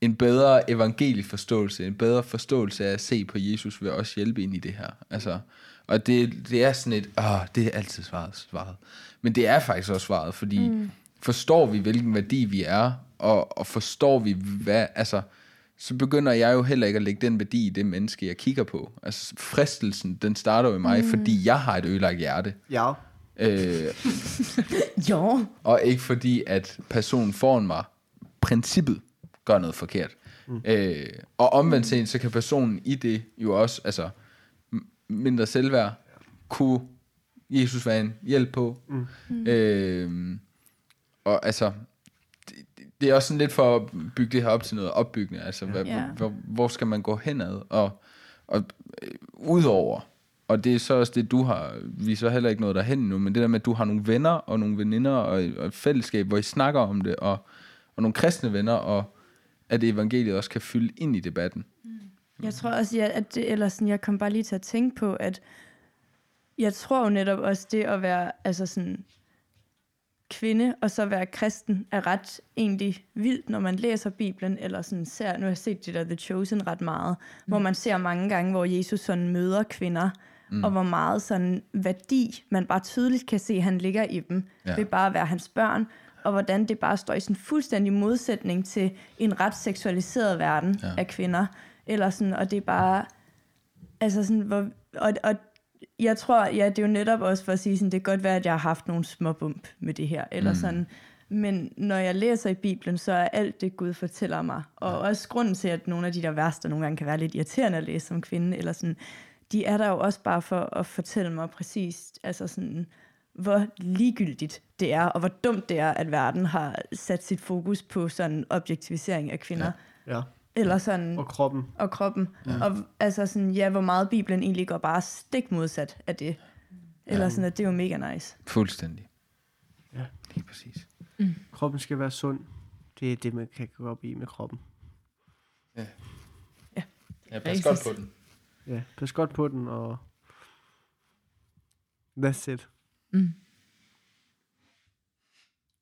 Speaker 3: en bedre evangelieforståelse, en bedre forståelse af at se på Jesus, vil også hjælpe ind i det her. Altså, og det, det er sådan et, åh, det er altid svaret, svaret. Men det er faktisk også svaret, fordi mm. forstår vi, hvilken værdi vi er, og, og forstår vi, hvad, altså, så begynder jeg jo heller ikke at lægge den værdi i det menneske, jeg kigger på. Altså, fristelsen, den starter jo i mig, mm. fordi jeg har et ødelagt hjerte.
Speaker 2: ja.
Speaker 3: Øh,
Speaker 1: Jo.
Speaker 3: og ikke fordi, at personen foran mig, princippet, gør noget forkert. Mm. Øh, og omvendt set, så kan personen i det jo også, altså m- mindre selvværd, kunne Jesus være en hjælp på. Mm. Øh, og altså, det, det er også sådan lidt for at bygge det her op til noget opbyggende. Altså, hvad,
Speaker 1: Ja.
Speaker 3: hvor, hvor skal man gå henad? Og, og øh, udover, og det er så også det, du har, vi er så heller ikke noget derhen nu, men det der med, at du har nogle venner og nogle veninder og, og et fællesskab, hvor I snakker om det, og, og nogle kristne venner, og at evangeliet også kan fylde ind i debatten.
Speaker 1: Jeg tror også, ja, at det, eller sådan, jeg kom bare lige til at tænke på, at jeg tror jo netop også det at være altså sådan, kvinde og så være kristen er ret egentlig vildt, når man læser Bibelen, eller sådan ser, nu har jeg set det der The Chosen ret meget, mm. hvor man ser mange gange, hvor Jesus sådan møder kvinder, mm. og hvor meget sådan værdi, man bare tydeligt kan se, at han ligger i dem,
Speaker 3: ja.
Speaker 1: ved bare at være hans børn, og hvordan det bare står i sådan fuldstændig modsætning til en ret seksualiseret verden
Speaker 3: Ja.
Speaker 1: af kvinder, eller sådan, og det er bare, altså sådan, hvor, og, og jeg tror, ja, det er jo netop også for at sige, sådan, det kan godt være, at jeg har haft nogle små bump med det her, eller mm. sådan, men når jeg læser i Bibelen, så er alt det, Gud fortæller mig, og ja. også grunden til, at nogle af de der værste nogle gange kan være lidt irriterende at læse som kvinde, eller sådan, de er der jo også bare for at fortælle mig præcis, altså sådan, hvor ligegyldigt det er, og hvor dumt det er, at verden har sat sit fokus på sådan objektivisering af kvinder, ja.
Speaker 2: ja.
Speaker 1: eller sådan,
Speaker 2: Og kroppen.
Speaker 1: og kroppen. Ja. Og altså sådan, ja, hvor meget Bibelen egentlig går bare stik modsat af det. Eller
Speaker 3: Ja.
Speaker 1: sådan, at det er jo mega nice.
Speaker 3: Fuldstændig.
Speaker 2: Ja.
Speaker 3: Lige præcis.
Speaker 2: Kroppen skal være sund. Det er det, man kan gå op i med kroppen.
Speaker 3: Ja,
Speaker 5: pas godt på
Speaker 3: den.
Speaker 2: Ja, pas godt på den, og that's it.
Speaker 5: Mm.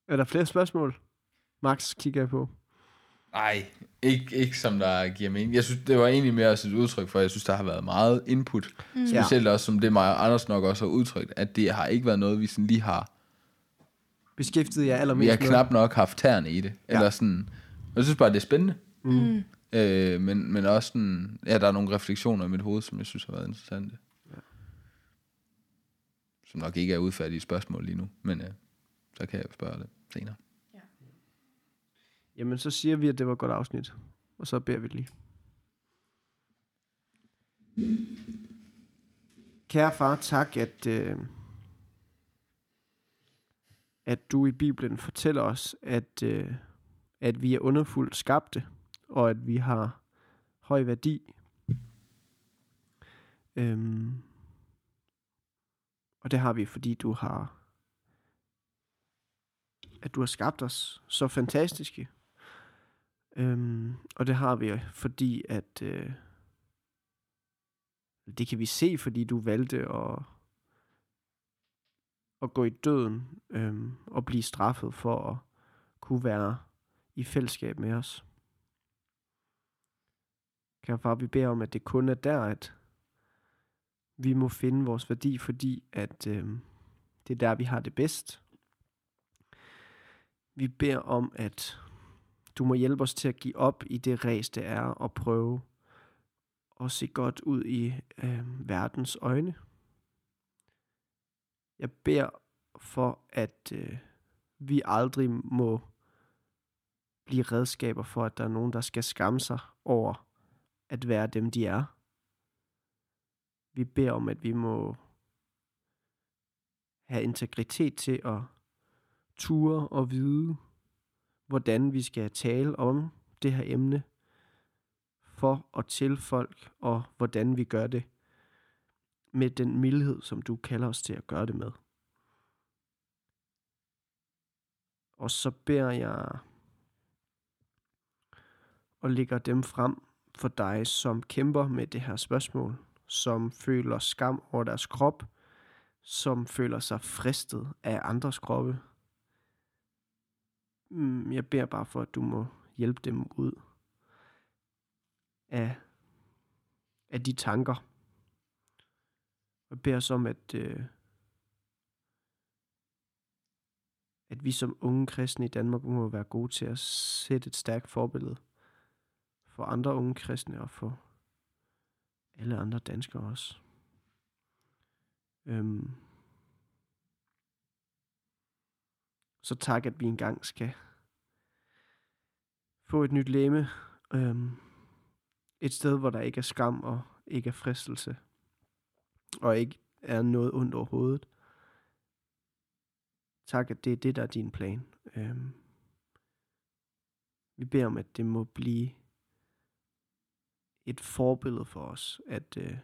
Speaker 2: Er der flere spørgsmål? Max kigger jeg på.
Speaker 3: Nej, ikke, ikke som der giver mening. Jeg synes, det var egentlig mere også et udtryk for, at jeg synes, der har været meget input. Mm. Specielt også, som det mig og Anders nok også har udtrykt, at det har ikke været noget, vi sådan lige har
Speaker 2: Beskæftiget jer allermest
Speaker 3: Vi har knap nok haft tæerne i det. Ja.
Speaker 2: Ja.
Speaker 3: Eller sådan. Jeg synes bare, det er spændende.
Speaker 1: Mm.
Speaker 3: Øh, men, men også sådan, ja, der er nogle refleksioner i mit hoved, som jeg synes har været interessante. Ja. Som nok ikke er udfærdige spørgsmål lige nu, men ja, så kan jeg spørge det senere.
Speaker 2: Jamen, så siger vi, at det var et godt afsnit. Og så beder vi lige. Kære far, tak, at, øh, at du i Bibelen fortæller os, at, øh, at vi er underfuldt skabte, og at vi har høj værdi. Øhm, og det har vi, fordi du har at du har skabt os så fantastiske. Øhm, og det har vi, fordi at øh, det kan vi se, fordi du valgte at, at gå i døden øhm, og blive straffet for at kunne være i fællesskab med os. Kære far, vi beder om, at det kun er der, at vi må finde vores værdi, fordi at øh, det er der, vi har det bedst. Vi beder om, at du må hjælpe os til at give op i det res, det er at prøve at se godt ud i øh, verdens øjne. Jeg beder for, at øh, vi aldrig må blive redskaber for, at der er nogen, der skal skamme sig over at være dem, de er. Vi beder om, at vi må have integritet til at ture og vide, hvordan vi skal tale om det her emne for og til folk, og hvordan vi gør det med den mildhed, som du kalder os til at gøre det med. Og så beder jeg og lægger dem frem for dig, som kæmper med det her spørgsmål, som føler skam over deres krop, som føler sig fristet af andres kroppe. Mm, jeg beder bare for, at du må hjælpe dem ud af, af de tanker. Jeg beder som, om, at, øh, at vi som unge kristne i Danmark må være gode til at sætte et stærkt forbillede for andre unge kristne og for alle andre danskere også. Øhm. Så tak, at vi engang skal få et nyt læme. Øhm. Et sted, hvor der ikke er skam og ikke er fristelse. Og ikke er noget ondt overhovedet. Tak, at det er det, der er din plan. Øhm. Vi beder om, at det må blive et forbillede for os, at, øh,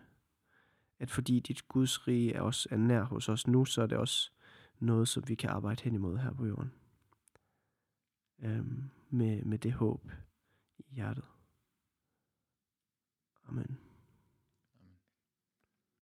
Speaker 2: at fordi dit Guds rige er også er nær hos os nu, så er det også noget, som vi kan arbejde hen imod her på jorden. Øhm, med, med det håb i hjertet. Amen.